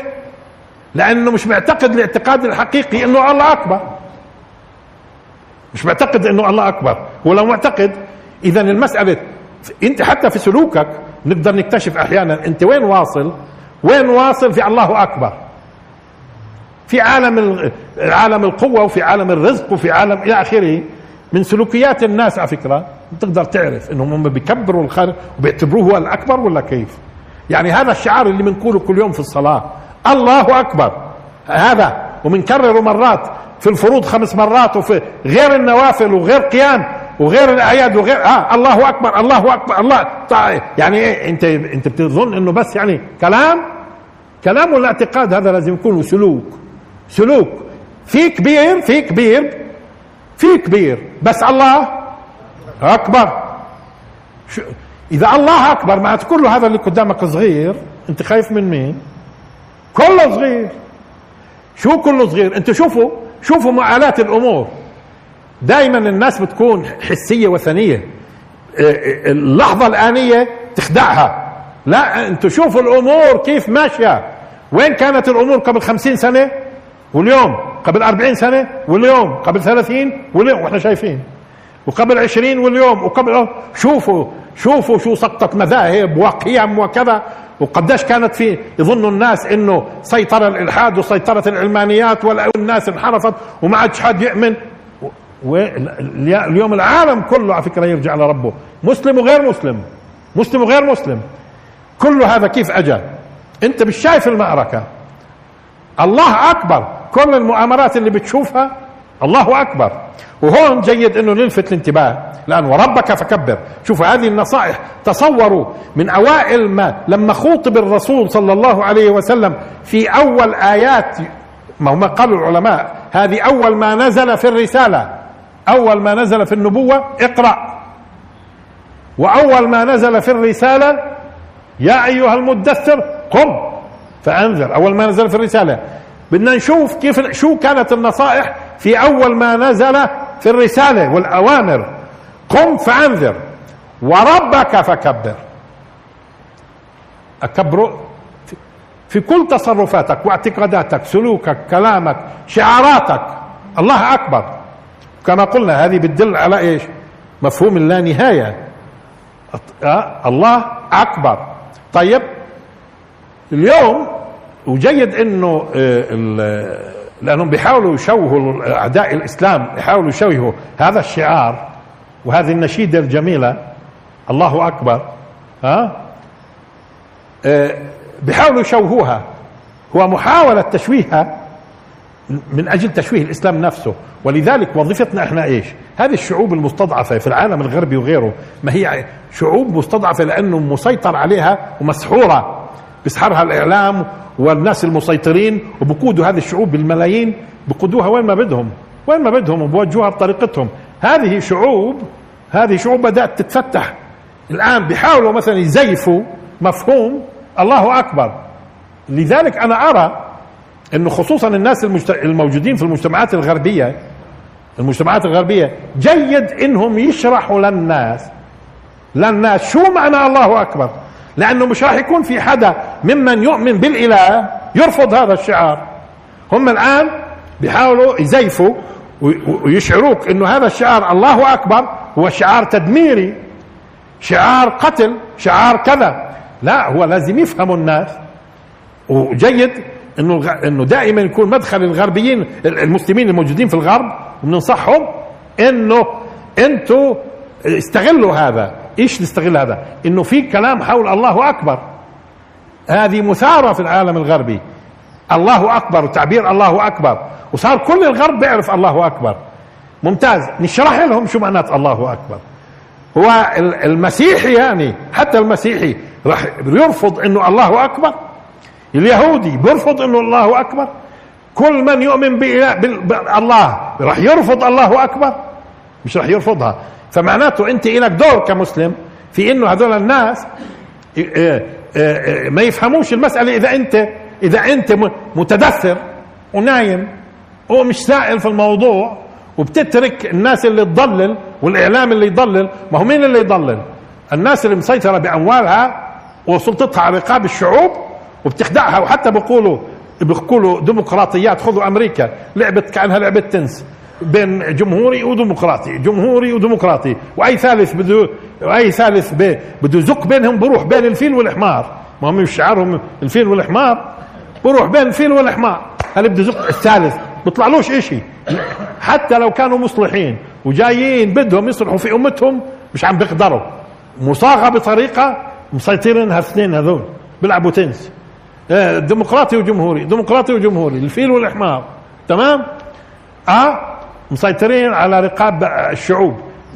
لأنه مش معتقد الاعتقاد الحقيقي إنه الله أكبر. مش معتقد إنه الله أكبر. ولو معتقد إذا المسألة أنت حتى في سلوكك نقدر نكتشف أحيانا أنت وين واصل؟ وين واصل في الله أكبر؟ في عالم عالم القوة وفي عالم الرزق وفي عالم إلى آخره. من سلوكيات الناس على فكرة تقدر تعرف إنهم هم بيكبروا الخالق وبيعتبروه هو الأكبر ولا كيف. يعني هذا الشعار اللي بنقوله كل يوم في الصلاة. الله أكبر. هذا وبنكرره مرات في الفروض خمس مرات وفي غير النوافل وغير قيام وغير الأعياد وغير آه الله أكبر الله أكبر الله يعني إيه أنت أنت بتظن إنه بس يعني كلام؟ كلام ولا اعتقاد؟ هذا لازم يكون سلوك. سلوك. في كبير في كبير في كبير. بس الله أكبر. إذا الله أكبر معناته كل هذا اللي قدامك صغير أنت خايف من مين؟ كله صغير. شو كله صغير؟ انت شوفوا شوفوا معالات الأمور. دائما الناس بتكون حسية وثنية. آه، آه، اللحظة الآنية تخدعها. لا أنتوا شوفوا الأمور كيف ماشية. وين كانت الأمور قبل خمسين سنة؟ واليوم. قبل أربعين سنة؟ واليوم. قبل ثلاثين؟ واليوم. وإحنا شايفين. وقبل عشرين؟ واليوم. وقبل شوفوا شوفوا شو سقطت مذاهب وقيم وكذا. وقديش كانت في يظن الناس إنه سيطر الإلحاد وسيطرت العلمانيات والناس انحرفت وما عادش حد يؤمن. اليوم العالم كله على فكرة يرجع لربه مسلم وغير مسلم. مسلم وغير مسلم. كل هذا كيف اجى أنت مش شايف المعركة. الله أكبر. كل المؤامرات اللي بتشوفها الله أكبر. وهون جيد إنه نلفت الانتباه لأن وربك فكبر. شوفوا هذه النصائح تصوروا من أوائل ما لما خوطب الرسول صلى الله عليه وسلم في أول آيات ما هم قالوا العلماء هذه أول ما نزل في الرسالة. أول ما نزل في النبوة اقرأ. وأول ما نزل في الرسالة يا أيها المدثر قم. فأنذر. أول ما نزل في الرسالة. بدنا نشوف كيف شو كانت النصائح في أول ما نزل في الرسالة والأوامر قم فأنذر وربك فكبر. اكبره في كل تصرفاتك واعتقاداتك سلوكك كلامك شعاراتك. الله أكبر. كما قلنا هذه بتدل على إيش؟ مفهوم اللانهايه أه؟ الله أكبر. طيب اليوم وجيد إنه لأنهم بيحاولوا يشوهوا أعداء الإسلام يحاولوا يشوهوا هذا الشعار وهذه النشيدة الجميلة. الله أكبر. ها؟ آه، بيحاولوا يشوهوها. هو محاولة تشويهها من أجل تشويه الإسلام نفسه. ولذلك وظيفتنا إحنا إيش؟ هذه الشعوب المستضعفة في العالم الغربي وغيره. ما هي شعوب مستضعفة لأنه مسيطر عليها ومسحورة. بيسحرها الإعلام والناس المسيطرين وبقودوا هذه الشعوب بالملايين بقودوها وين ما بدهم وين ما بدهم وبوجهوها بطريقتهم. هذه شعوب هذه شعوب بدأت تتفتح. الآن بيحاولوا مثلا يزيفوا مفهوم الله أكبر. لذلك أنا أرى إنه خصوصا الناس الموجودين في المجتمعات الغربية المجتمعات الغربية جيد إنهم يشرحوا للناس. للناس شو معنى الله أكبر؟ لأنه مش راح يكون في حدا ممن يؤمن بالإله يرفض هذا الشعار. هم الآن بيحاولوا يزيفوا ويشعروك إنه هذا الشعار الله أكبر هو شعار تدميري شعار قتل شعار كذا. لا هو لازم يفهموا الناس. وجيد إنه إنه دائما يكون مدخل الغربيين المسلمين الموجودين في الغرب وبننصحهم إنه أنتوا استغلوا هذا. إيش نستغل هذا؟ إنه في كلام حول الله أكبر. هذه مثارة في العالم الغربي. الله أكبر وتعبير الله أكبر. وصار كل الغرب بيعرف الله أكبر. ممتاز. نشرح لهم شو معنات الله أكبر. هو المسيحي يعني حتى المسيحي راح يرفض إنه الله أكبر. اليهودي بيرفض إنه الله أكبر. كل من يؤمن بالله راح يرفض الله أكبر. مش راح يرفضها. فمعناته انت لك دور كمسلم في إنه هذول الناس آه، آه، آه، ما يفهموش المسألة إذا أنت إذا أنت متدثر ونايم ومش سائل في الموضوع وبتترك الناس اللي تضلل والإعلام اللي يضلل. ما هو مين اللي يضلل؟ الناس اللي مسيطرة بأموالها وسلطتها على رقاب الشعوب وبتخدعها. وحتى بيقولوا بيقولوا ديمقراطيات خذوا أمريكا لعبت كأنها لعبة تنس. بين جمهوري وديمقراطي جمهوري وديمقراطي وأي ثالث بده وأي ثالث بده يزق بينهم بروح بين الفيل والحمار. ما هم شعارهم الفيل والحمار بروح بين الفيل والحمار. هل بده يزق الثالث؟ بيطلعلوش إشي. حتى لو كانوا مصلحين وجايين بدهم يصلحوا في أمتهم مش عم بيقدروا. مصاغة بطريقة مسيطرين هالاثنين هذول بيلعبوا تنس. آه، ديمقراطي وجمهوري ديمقراطي وجمهوري الفيل والحمار. تمام؟ آه مسيطرين على رقاب الشعوب.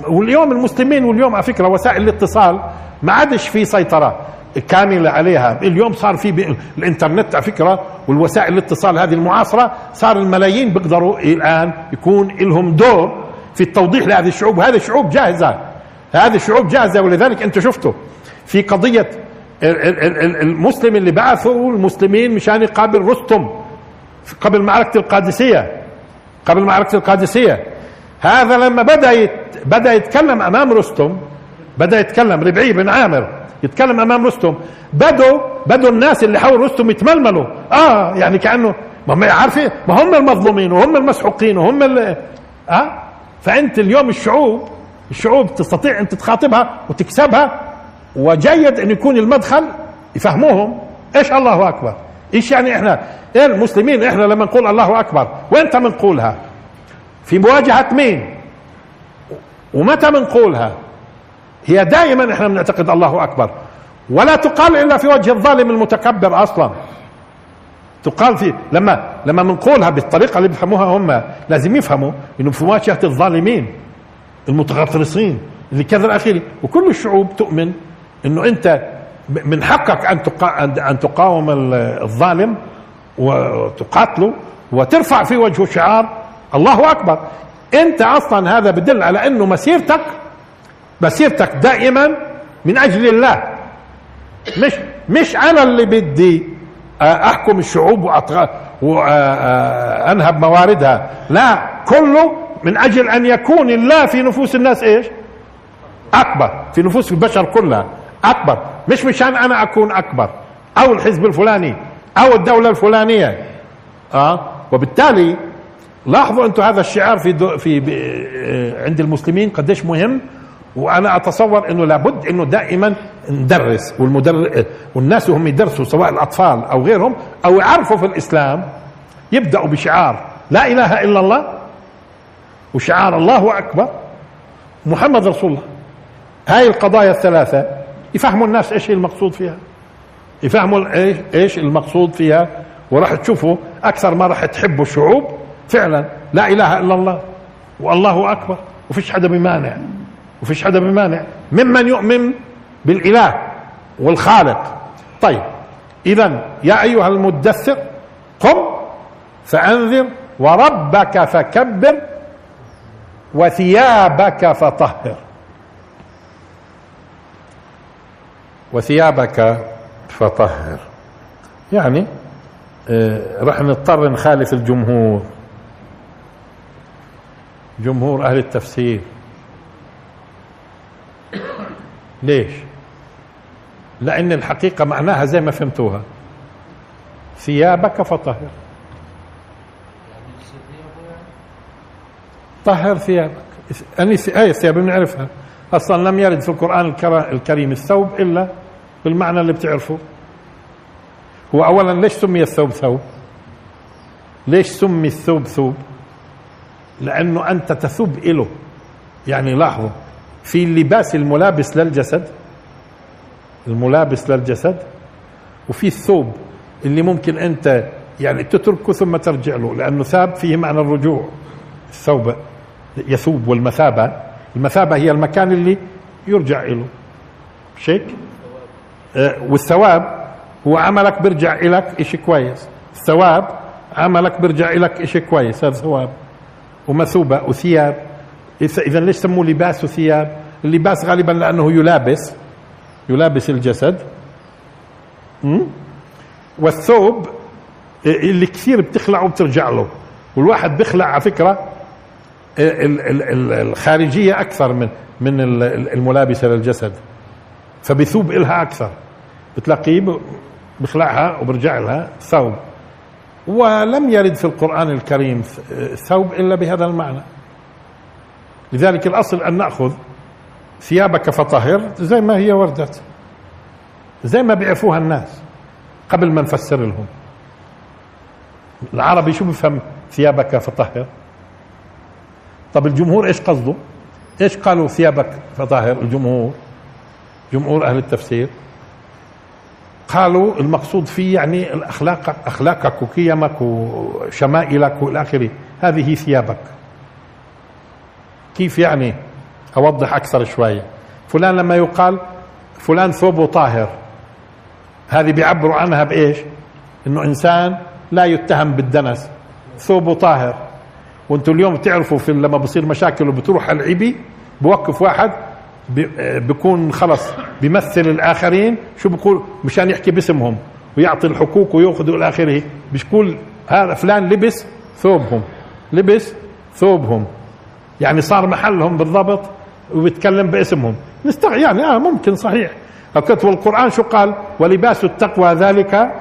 واليوم المسلمين واليوم على فكرة وسائل الاتصال ما عادش في سيطرة كاملة عليها. اليوم صار في الإنترنت على فكرة والوسائل الاتصال هذه المعاصرة صار الملايين بيقدروا الآن يكون لهم دور في التوضيح لهذه الشعوب. وهذه الشعوب جاهزة. هذه الشعوب جاهزة. ولذلك انت شفتوا في قضية المسلم اللي بعثوا المسلمين مشان يقابل رستم قبل معركة القادسية. قبل معركه القادسية. هذا لما بدأ يت بدأ يتكلم أمام رستم بدأ يتكلم ربعي بن عامر يتكلم أمام رستم. بدوا بدوا الناس اللي حول رستم يتململوا. آه يعني كأنه ما هم عارفين ما هم المظلومين وهم المسحوقين وهم اللي آه فأنت اليوم الشعوب الشعوب تستطيع أن تخاطبها وتكسبها وجيد أن يكون المدخل يفهموهم. إيش الله أكبر؟ إيش يعني إحنا؟ إيه المسلمين إحنا لما نقول الله أكبر وانت بنقولها في مواجهة مين؟ ومتى بنقولها هي دائما إحنا بنعتقد الله أكبر. ولا تقال إلا في وجه الظالم المتكبر أصلا. تقال في لما لما بنقولها بالطريقة اللي بيفهموها هم لازم يفهموا إنه في مواجهة الظالمين المتغطرسين اللي كذا اخره وكل الشعوب تؤمن إنه أنت من حقك أن أن تقاوم الظالم وتقاتله وترفع في وجهه شعار الله أكبر. أنت أصلا هذا بدل على أنه مسيرتك مسيرتك دائما من أجل الله. مش مش أنا اللي بدي أحكم الشعوب وانهب مواردها. لا كله من أجل أن يكون الله في نفوس الناس إيش؟ أكبر. في نفوس البشر كلها. أكبر. مش مشان أنا أكون أكبر أو الحزب الفلاني أو الدولة الفلانية. آه؟ وبالتالي لاحظوا أنتم هذا الشعار في في آه، عند المسلمين قديش مهم. وأنا أتصور إنه لابد إنه دائما ندرس والمدر والناس هم يدرسوا سواء الأطفال أو غيرهم أو يعرفوا في الإسلام يبدأوا بشعار لا إله إلا الله وشعار الله أكبر محمد رسول الله. هاي القضايا الثلاثة. يفهموا الناس إيش المقصود فيها. يفهموا إيش المقصود فيها. وراح تشوفوا أكثر ما راح تحبوا الشعوب. فعلا لا إله إلا الله. والله أكبر. وفيش حدا بمانع. وفيش حدا بمانع. ممن يؤمن بالإله والخالق. طيب. اذا يا أيها المدثر قم فأنذر وربك فكبر وثيابك فطهر. وثيابك فطهر. يعني آه رح نضطر نخالف الجمهور. جمهور أهل التفسير. ليش؟ لأن الحقيقة معناها زي ما فهمتوها. ثيابك فطهر. طهر ثيابك. أني آية الثياب بنعرفها أصلا لم يرد في القرآن الكريم الثوب إلا بالمعنى اللي بتعرفه. هو أولا ليش سمي الثوب ثوب؟ ليش سمي الثوب ثوب؟ لأنه أنت تثوب إله. يعني لاحظوا في اللباس الملابس للجسد الملابس للجسد وفي الثوب اللي ممكن أنت يعني تتركه ثم ترجع له لأنه ثاب فيه معنى الرجوع. الثوب يثوب والمثابة المثابة هي المكان اللي يرجع له مش هيك؟ آه، والثواب هو عملك بيرجع لك شيء كويس. الثواب عملك بيرجع لك شيء كويس. هذا ثواب. ومثوبة وثياب. إذا ليش سموه لباس وثياب؟ اللباس غالبا لأنه يلابس. يلابس الجسد. والثوب اللي كثير بتخلعه وبترجع له. والواحد بيخلع على فكرة الخارجية أكثر من من الملابسة للجسد. فبثوب إلها أكثر. بتلاقيه بخلعها وبرجع لها ثوب. ولم يرد في القرآن الكريم ثوب إلا بهذا المعنى. لذلك الأصل أن نأخذ ثيابك فطهر زي ما هي وردت. زي ما بيعرفوها الناس قبل ما نفسر لهم. العربي شو بفهم ثيابك فطهر؟ طب الجمهور إيش قصده؟ إيش قالوا ثيابك فطهر الجمهور؟ جمهور أهل التفسير. قالوا المقصود فيه يعني الأخلاق اخلاقك وقيمك وشمائلك وإلى آخره. هذه ثيابك. كيف يعني؟ أوضح أكثر شوية فلان لما يقال فلان ثوبه طاهر. هذه بيعبروا عنها بإيش؟ إنه إنسان لا يتهم بالدنس. ثوبه طاهر. وأنتم اليوم بتعرفوا في لما بصير مشاكل وبتروح العبي بوقف واحد بيكون خلص بيمثل الآخرين شو بقول؟ مشان يحكي باسمهم ويعطي الحقوق ويأخذ إلى اخره بيقول هذا فلان لبس ثوبهم لبس ثوبهم. يعني صار محلهم بالضبط وبيتكلم باسمهم. نستغ يعني آه ممكن صحيح. فكتب القران شو قال؟ ولباس التقوى ذلك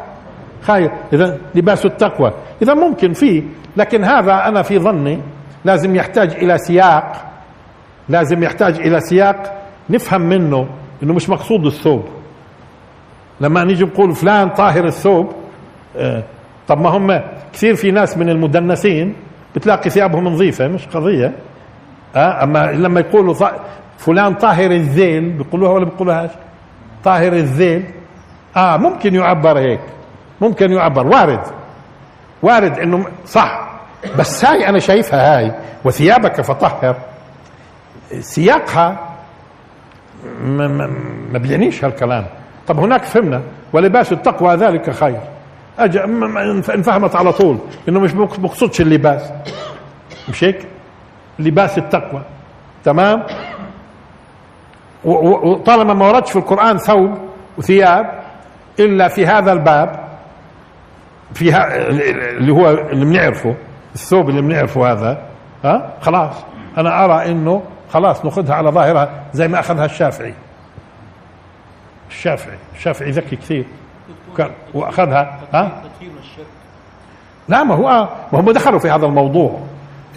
خير. إذا لباس التقوى. إذا ممكن فيه لكن هذا أنا في ظني لازم يحتاج إلى سياق. لازم يحتاج إلى سياق نفهم منه إنه مش مقصود الثوب. لما نيجي نقول فلان طاهر الثوب آه طب ما هم كثير في ناس من المدنسين بتلاقي ثيابهم نظيفة مش قضية. آه أما لما يقولوا فلان طاهر الذيل بيقولوها ولا بيقولوهاش؟ طاهر الذيل. آه ممكن يعبر هيك ممكن يعبر وارد. وارد إنه صح. بس هاي أنا شايفها هاي وثيابك فطهر. سياقها ما, بيعنيش هالكلام. طب هناك فهمنا. ولباس التقوى ذلك خير. أجا انفهمت على طول إنه مش مقصودش اللباس. مش هيك؟ لباس التقوى. تمام؟ وطالما ما وردش في القرآن ثوب وثياب إلا في هذا الباب فيها اللي هو اللي بنعرفه الثوب اللي بنعرفه هذا ها؟ خلاص. أنا أرى إنه خلاص ناخذها على ظاهرها زي ما أخذها الشافعي. الشافعي الشافعي ذكي كثير. وأخذها ها؟ لا ما هو ما هم دخلوا في هذا الموضوع.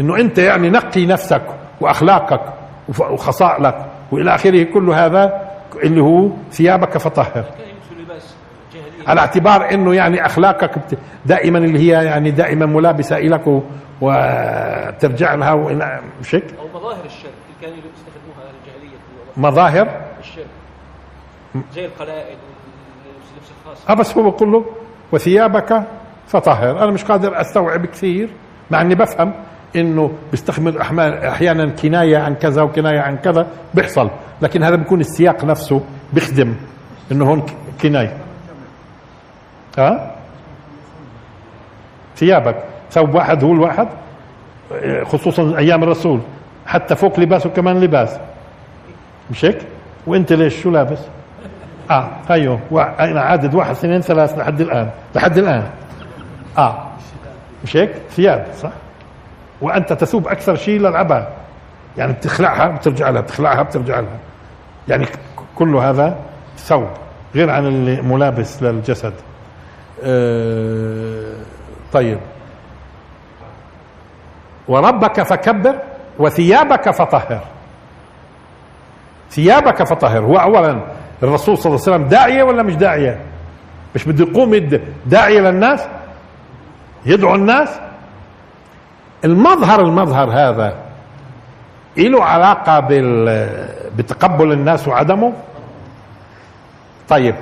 إنه أنت يعني نقي نفسك وأخلاقك وخصائلك وإلى آخره كل هذا اللي هو ثيابك فطهر. على اعتبار إنه يعني أخلاقك دائما اللي هي يعني دائما ملابسة لك وترجع لها مش؟ أو مظاهر الشرك. كانوا يستخدموها أهل الجاهليه مظاهر؟ الشرك. زي القلائد واللبس الخاص. آه بس هو بقول له وثيابك فطهر أنا مش قادر أستوعب كثير مع إني بفهم إنه بيستخدم أحيانا كناية عن كذا وكناية عن كذا بيحصل. لكن هذا بيكون السياق نفسه بيخدم إنه هون كناية. ها؟ ثيابك. ثوب واحد هو الواحد خصوصا أيام الرسول. حتى فوق لباسه كمان لباس. مش هيك؟ وانت ليش؟ شو لابس؟ آه أيوه. أنا عدد واحد اثنين ثلاث لحد الآن. لحد الآن. آه. مش هيك؟ ثياب صح؟ وأنت تثوب أكثر شيء للعباء يعني بتخلعها بترجع لها بتخلعها بترجع لها. يعني كل هذا ثوب غير عن الملابس للجسد. آه طيب. وربك فكبر. وثيابك فطهر. ثيابك فطهر. هو اولا الرسول صلى الله عليه وسلم داعية ولا مش داعية؟ مش بده يقوم داعية للناس؟ يدعو الناس؟ المظهر المظهر هذا له علاقة بال بتقبل الناس وعدمه؟ طيب.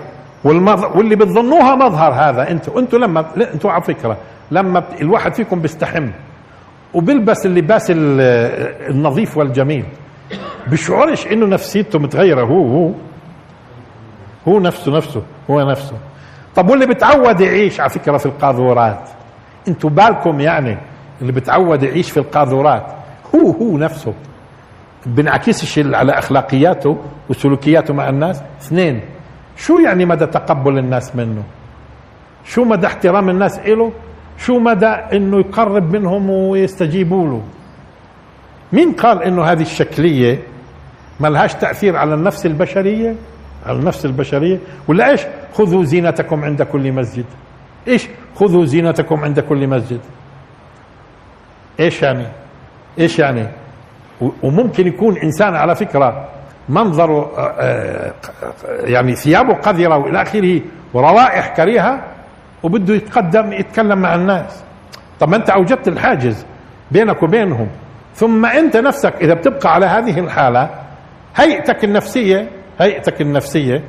واللي بتظنوها مظهر هذا أنتوا أنتوا لما أنتوا على فكرة لما. الواحد فيكم بيستحم. وبيلبس اللباس ال- النظيف والجميل. بيشعرش إنه نفسيته متغيرة. هو هو هو نفسه نفسه هو نفسه. طب واللي بتعود يعيش على فكرة في القاذورات. أنتوا بالكم يعني اللي بتعود يعيش في القاذورات. هو هو نفسه. بنعكسش على أخلاقياته وسلوكياته مع الناس. اثنين شو يعني مدى تقبل الناس منه؟ شو مدى احترام الناس له شو مدى إنه يقرب منهم ويستجيبوا له؟ مين قال إنه هذه الشكلية ما لهاش تأثير على النفس البشرية؟ على النفس البشرية. ولا إيش؟ خذوا زينتكم عند كل مسجد. إيش؟ خذوا زينتكم عند كل مسجد. إيش يعني؟ إيش يعني؟ وممكن يكون إنسان على فكرة منظره آه، آه، يعني ثيابه قذرة وإلى آخره وروائح كريهة وبده يتقدم يتكلم مع الناس. طب ما انت اوجدت الحاجز بينك وبينهم. ثم انت نفسك إذا بتبقى على هذه الحالة هيئتك النفسية هيئتك النفسية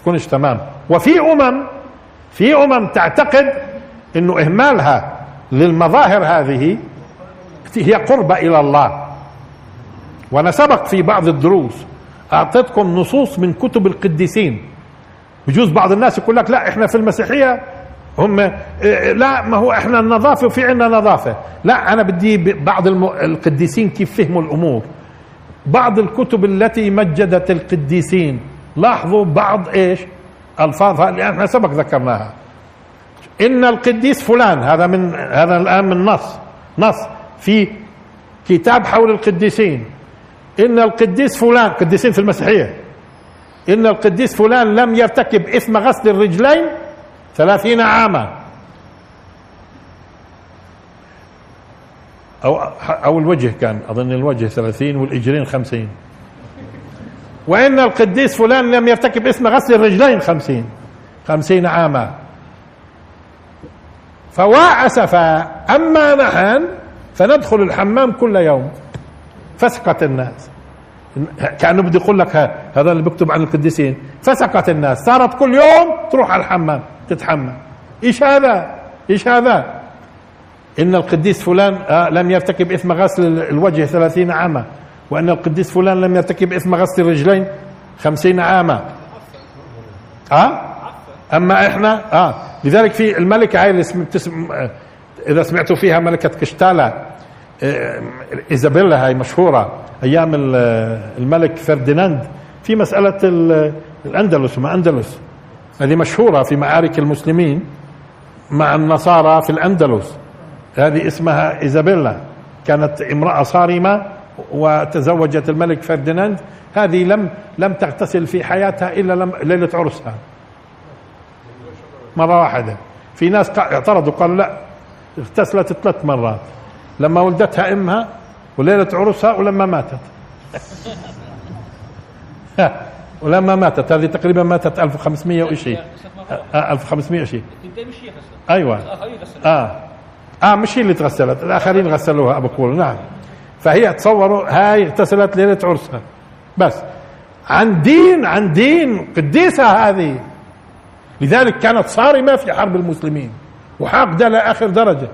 تكونش تمام. وفي أمم في أمم تعتقد إنه إهمالها للمظاهر هذه هي قربة إلى الله. وأنا سبق في بعض الدروس أعطيتكم نصوص من كتب القديسين. بجوز بعض الناس يقول لك لا إحنا في المسيحية هم إيه، لا ما هو إحنا النظافة وفي عندنا نظافة. لا أنا بدي بعض القديسين كيف فهموا الأمور. بعض الكتب التي مجدت القديسين لاحظوا بعض إيش؟ ألفاظها اللي إحنا سبق ذكرناها. إن القديس فلان هذا من هذا الآن من نص. نص في كتاب حول القديسين. إن القديس فلان قديسين في المسيحية. إن القديس فلان لم يرتكب إثم غسل الرجلين ثلاثين عاما. أو أو الوجه كان أظن الوجه ثلاثين والإجرين خمسين. وإن القديس فلان لم يرتكب اثم غسل الرجلين خمسين. خمسين عاما. فوا أسفا أما نحن فندخل الحمام كل يوم. فسقت الناس. كأنه بده يقول لك هذا اللي بيكتب عن القديسين. فسقت الناس. صارت كل يوم تروح على الحمام. تتحمم إيش هذا؟ إيش هذا؟ إن القديس فلان آه لم يرتكب إثم غسل ال- الوجه ثلاثين عاما. وإن القديس فلان لم يرتكب إثم غسل الرجلين خمسين عاما. آه؟ أما إحنا؟ آه. لذلك في الملكه هاي اللي إذا سمعتوا فيها ملكة كشتالا آه، إيزابيلا هاي مشهورة أيام آه، الملك فرديناند في مسألة ال- الأندلس ما أندلس؟ هذه مشهورة في معارك المسلمين مع النصارى في الأندلس. هذه اسمها إيزابيلا. كانت امرأة صارمة وتزوجت الملك فرديناند. هذه لم لم تغتسل في حياتها إلا لم ليلة عرسها. مرة واحدة. في ناس اعترضوا قالوا لا اغتسلت ثلاث مرات. لما ولدتها إمها وليلة عرسها ولما ماتت. ولما ماتت هذه تقريبا ماتت 1500 وشيء آه، 1500 وشيء أيوه. آه. آه مش هي اللي تغسلت الآخرين غسلوها أبو كول. نعم. فهي تصوروا هاي اغتسلت ليلة عرسها. بس. عن دين عن دين قديسة هذه. لذلك كانت صارمة في حرب المسلمين. وحاقده لآخر درجة.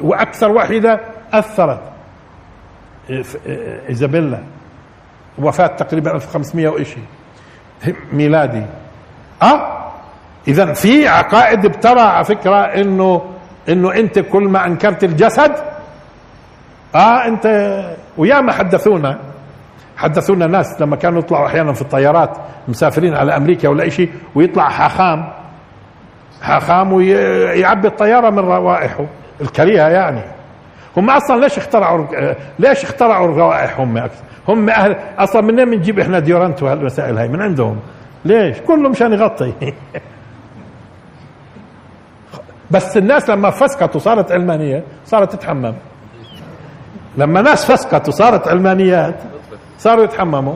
وأكثر واحدة أثرت. إف- إيزابيلا. وفاة تقريبا 1500 وشيء ميلادي. أه؟ اذا في عقائد بترى على فكرة إنه إنه أنت كل ما أنكرت الجسد أه؟ أنت وياما حدثونا. حدثونا ناس لما كانوا يطلعوا أحيانا في الطيارات مسافرين على أمريكا ولا شيء ويطلع حاخام. حاخام ويعبي الطيارة من روائحه. الكريهة يعني. هم أصلا ليش اخترعوا ليش اخترعوا الروائح هم أكثر هم أهل أصلا منين بنجيب إحنا ديورانت وهالمسائل هاي؟ من عندهم. ليش؟ كله مشان يغطي. بس الناس لما فسقت وصارت علمانية صارت تتحمم. لما ناس فسقت وصارت علمانيات صاروا يتحمموا.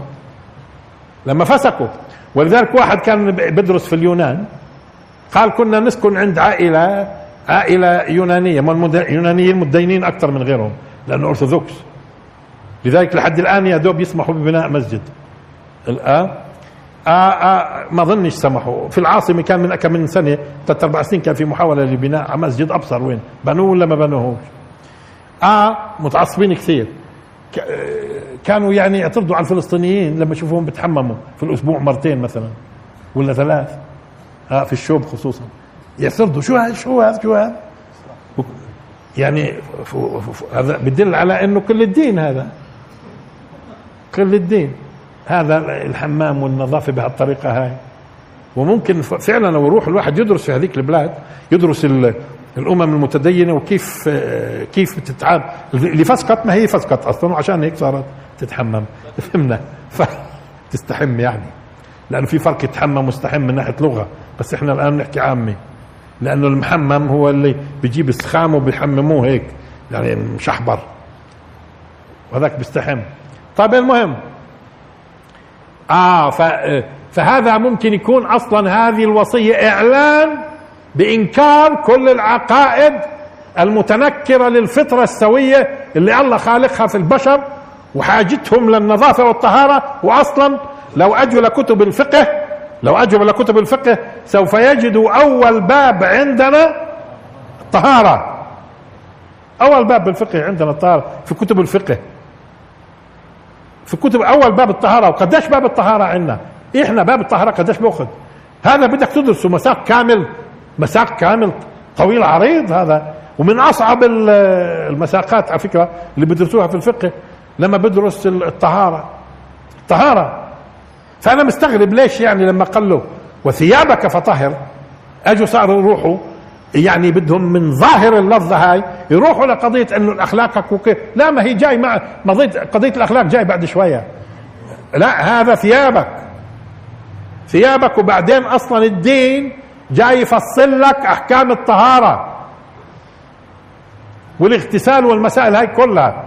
لما فسقوا ولذلك واحد كان بدرس في اليونان. قال كنا نسكن عند عائلة يونانية ما المد- اليونانيين متدينين أكثر من غيرهم لأنه أرثوذكس. لذلك لحد الآن يا دوب يسمحوا ببناء مسجد. الآن؟ آه آه ما ظنش سمحوا. في العاصمة كان من كم من سنة ثلاث أربع سنين كان في محاولة لبناء مسجد أبصر وين؟ بنوه ولا ما بنوهوش آه متعصبين كثير. آه، كانوا يعني يعترضوا على الفلسطينيين لما يشوفوهم بتحمموا. في الأسبوع مرتين مثلا ولا ثلاث. آه في الشوب خصوصا. يعترضوا. شو هذا شو هذا شو هذا؟ يعني هذا بدل على إنه كل الدين هذا. كل الدين. هذا الحمام والنظافة بهالطريقة هاي. وممكن فعلا لو يروح الواحد يدرس في هذيك البلاد يدرس ال- الأمم المتدينة وكيف كيف بتتعامل اللي فسقت ما هي فسقت أصلا وعشان هيك صارت تتحمم. فهمنا؟ فتستحم يعني. لأنه في فرق يتحمم واستحم من ناحية لغة. بس إحنا الآن نحكي عامي. لأنه المحمم هو اللي بيجيب السخام وبيحمموه هيك. يعني مشحبر. وهذاك بيستحم. طيب المهم آه ف فهذا ممكن يكون أصلا هذه الوصية إعلان بإنكار كل العقائد المتنكرة للفطرة السوية اللي الله خالقها في البشر وحاجتهم للنظافة والطهارة. واصلا لو اجوا لكتب الفقه لو اجوا لكتب الفقه سوف يجدوا أول باب عندنا الطهارة. أول باب بالفقه عندنا الطهارة في كتب الفقه. في كتب أول باب الطهارة وقديش باب الطهارة عندنا؟ إحنا باب الطهارة قديش باخذ هذا بدك تدرسه مساق كامل مساق كامل طويل عريض هذا. ومن أصعب ال- المساقات على فكرة اللي بدرسوها في الفقه لما بدرس الطهارة. الطهارة. فأنا مستغرب ليش يعني لما قال له وثيابك فطهر أجوا صاروا يروحوا يعني بدهم من ظاهر اللفظة هاي يروحوا لقضية انه اخلاقك وكيف لا ما هي جاي مع قضيه قضية الأخلاق جاي بعد شوية. لا هذا ثيابك. ثيابك وبعدين أصلا الدين جاي يفصل لك أحكام الطهارة والاغتسال والمسائل هاي كلها.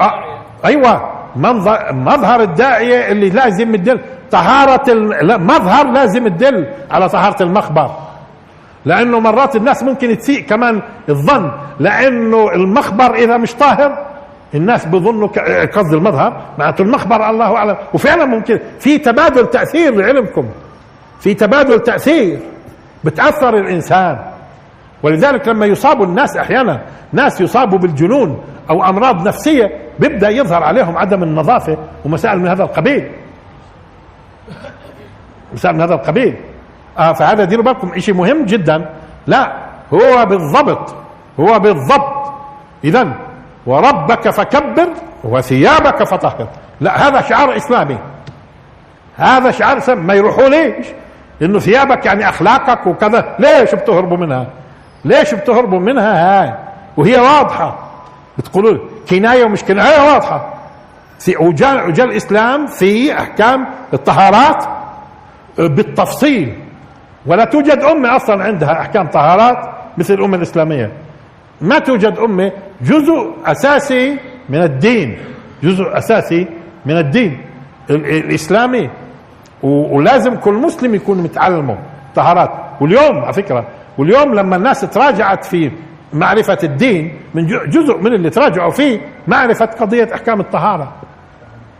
آه، أيوه. منظر مظهر الداعيه اللي لازم يدل. طهارة ال- لا، مظهر لازم يدل على طهارة المخبر. لأنه مرات الناس ممكن تسيء كمان الظن لأنه المخبر إذا مش طاهر الناس بظنوا ك- قصد المظهر معناته المخبر الله أعلم. وفعلا ممكن. في تبادل تأثير لعلمكم. في تبادل تأثير بتأثر الإنسان. ولذلك لما يصاب الناس أحيانا ناس يصابوا بالجنون أو أمراض نفسية بيبدأ يظهر عليهم عدم النظافة ومسائل من هذا القبيل. مسائل من هذا القبيل. آه فهذا ديروا بالكم شيء مهم جدا. لا هو بالضبط هو بالضبط. اذا وربك فكبر وثيابك فطهر. لا هذا شعار إسلامي. هذا شعار سم ما يروحوا ليش؟ إنه ثيابك يعني أخلاقك وكذا. ليش بتهربوا منها؟ ليش بتهربوا منها هاي؟ وهي واضحة. بتقولوا كناية ومش كناية واضحة. في وجاء الإسلام في أحكام الطهارات بالتفصيل. ولا توجد أمة أصلا عندها أحكام طهارات مثل الأمة الإسلامية. ما توجد أمة جزء أساسي من الدين جزء أساسي من الدين ال- الإسلامي. ولازم كل مسلم يكون متعلمه طهارات. واليوم على فكرة واليوم لما الناس تراجعت في معرفة الدين من جزء من اللي تراجعوا فيه معرفة قضية أحكام الطهارة.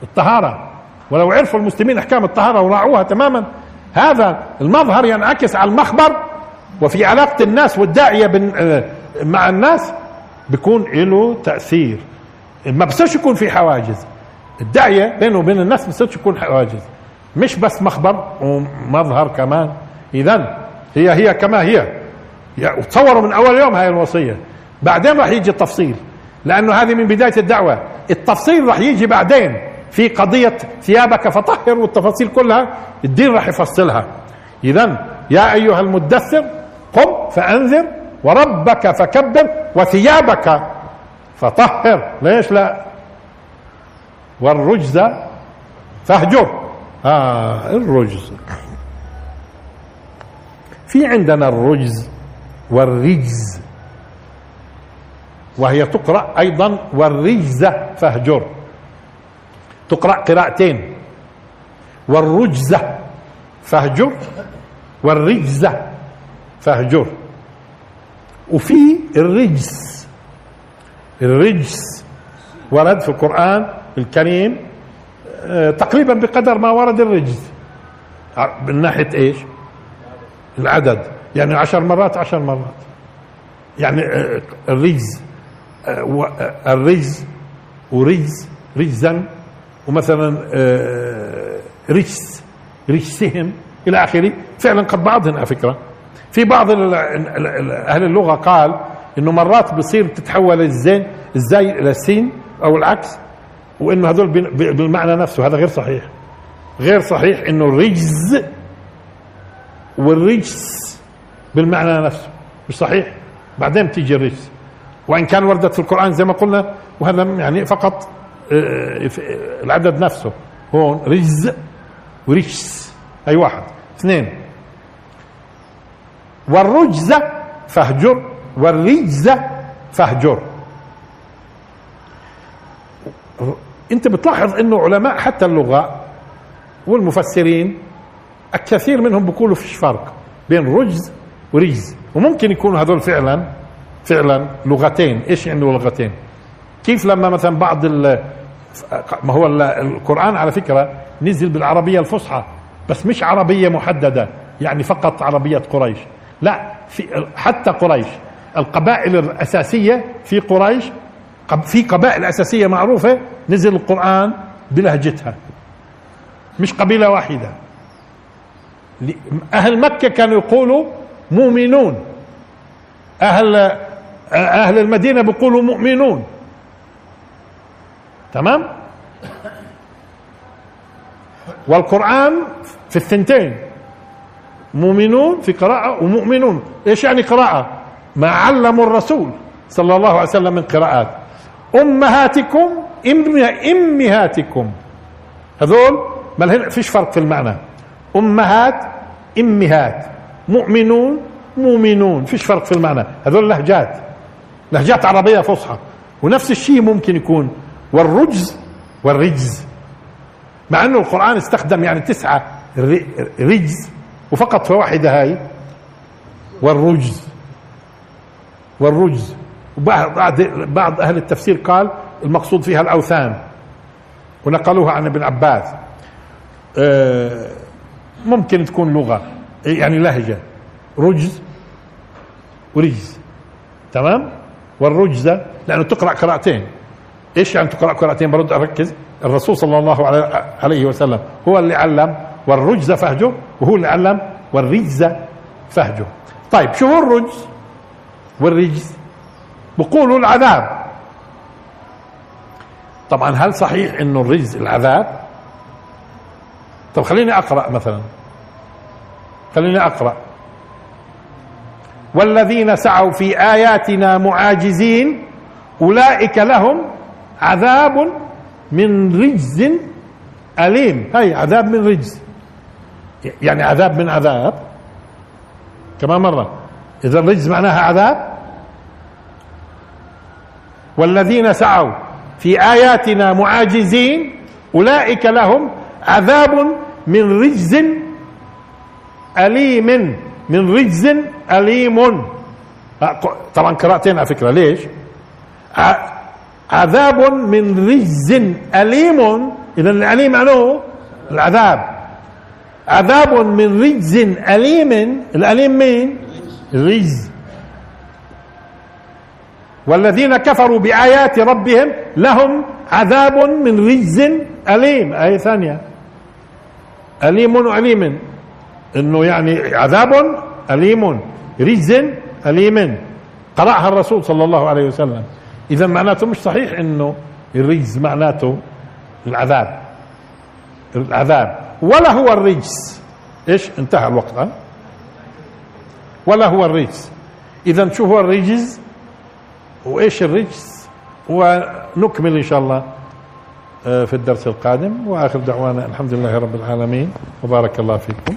الطهارة. ولو عرفوا المسلمين أحكام الطهارة وراعوها تماما هذا المظهر ينعكس على المخبر وفي علاقة الناس والداعية بن- آه، مع الناس بيكون له تأثير. ما بصيرش يكون في حواجز. الداعية بينه وبين الناس ما بصيرش يكون حواجز. مش بس مخبر ومظهر كمان. اذا هي هي كما هي. وتصوروا من أول يوم هاي الوصية. بعدين راح يجي التفصيل. لأنه هذه من بداية الدعوة. التفصيل راح يجي بعدين. في قضية ثيابك فطهر والتفاصيل كلها الدين راح يفصلها. اذا يا أيها المدثر قم فأنذر وربك فكبر وثيابك فطهر. ليش لا؟ والرجز فاهجر. آه الرجز. في عندنا الرجز والرجز وهي تقرأ أيضا والرجز فاهجر. تقرأ قراءتين. والرجز فاهجر. والرجز فاهجر. وفي الرجس الرجس ورد في القرآن الكريم آه، تقريبا بقدر ما ورد الرجز. من ناحية إيش؟ العدد. يعني عشر مرات عشر مرات. يعني آه، الرجز آه، آه، الرجز ورجز رجزا ومثلا آه، رجس رجسهم إلى آخره. فعلا قد بعضهم على فكرة. في بعض أهل اللغة قال إنه مرات بصير تتحول الزين الزاي إلى السين أو العكس وإنه هذول بالمعنى نفسه هذا غير صحيح. غير صحيح إنه الرجز والرجس بالمعنى نفسه مش صحيح؟ بعدين بتيجي الرجس وإن كان وردت في القرآن زي ما قلنا وهذا يعني فقط آه، العدد نفسه. هون رجز ورجس. أي واحد. اثنين. والرجز فاهجر. والرجز فاهجر. انت بتلاحظ انه علماء حتى اللغة والمفسرين الكثير منهم بيقولوا فيش فرق بين رجز ورجز. وممكن يكونوا هذول فعلا فعلا لغتين. إيش يعني لغتين؟ كيف لما مثلا بعض ما هو ال- القرآن على فكرة نزل بالعربية الفصحى بس مش عربية محددة يعني فقط عربية قريش. لا في حتى قريش. القبائل الأساسية في قريش في قبائل أساسية معروفة نزل القرآن بلهجتها. مش قبيلة واحدة. أهل مكة كانوا يقولوا مؤمنون. أهل أهل المدينة بيقولوا مؤمنون. تمام؟ والقرآن في الثنتين مؤمنون في قراءة ومؤمنون. إيش يعني قراءة؟ ما علموا الرسول صلى الله عليه وسلم من قراءات. أمهاتكم إم- إمهاتكم. هذول ما فيش فرق في المعنى. أمهات إمهات. مؤمنون مؤمنون. فيش فرق في المعنى. هذول لهجات. لهجات عربية فصحى. ونفس الشيء ممكن يكون. والرجز والرجز. مع أنه القرآن استخدم يعني تسعة ر- رجز وفقط في واحدة هاي والرجز. والرجز. وبعض بعض أهل التفسير قال المقصود فيها الأوثان ونقلوها عن ابن عباس. آه، ممكن تكون لغة يعني لهجة. رجز ورجز. تمام؟ والرجزة لأنه تقرأ قراءتين. إيش يعني تقرأ قراءتين برد؟ أركز الرسول صلى الله عليه وسلم هو اللي علم والرجز فهجه وهو اللي علم والرجز فهجه. طيب شو هو الرجز؟ والرجز بقولوا العذاب. طبعا هل صحيح إنه الرجز العذاب؟ طب خليني أقرأ مثلا. خليني أقرأ. والذين سعوا في آياتنا معاجزين أولئك لهم عذاب من رجز أليم. هاي عذاب من رجز. يعني عذاب من عذاب. كمان مره إذا الرجز معناها عذاب. والذين سعوا في آياتنا معاجزين أولئك لهم عذاب من رجز أليم. من رجز أليم. آه، طبعا قراءتين على فكرة. ليش؟ عذاب من رجز أليم. اذا الأليم معناه العذاب. عذاب من رجز أليم. الأليم مين؟ الرجز والذين كفروا بآيات ربهم لهم عذاب من رجز أليم. آية ثانية. أليم وأليم إنه يعني عذاب أليم. رجز أليم. قرأها الرسول صلى الله عليه وسلم. إذا معناته مش صحيح إنه الرجز معناته العذاب. العذاب. ولا هو الرجس. إيش؟ انتهى الوقت ها؟ ولا هو الرجس. إذا شو هو الرجز وإيش الرجس؟ ونكمل إن شاء الله آه، في الدرس القادم. وآخر دعوانا الحمد لله رب العالمين. وبارك الله فيكم.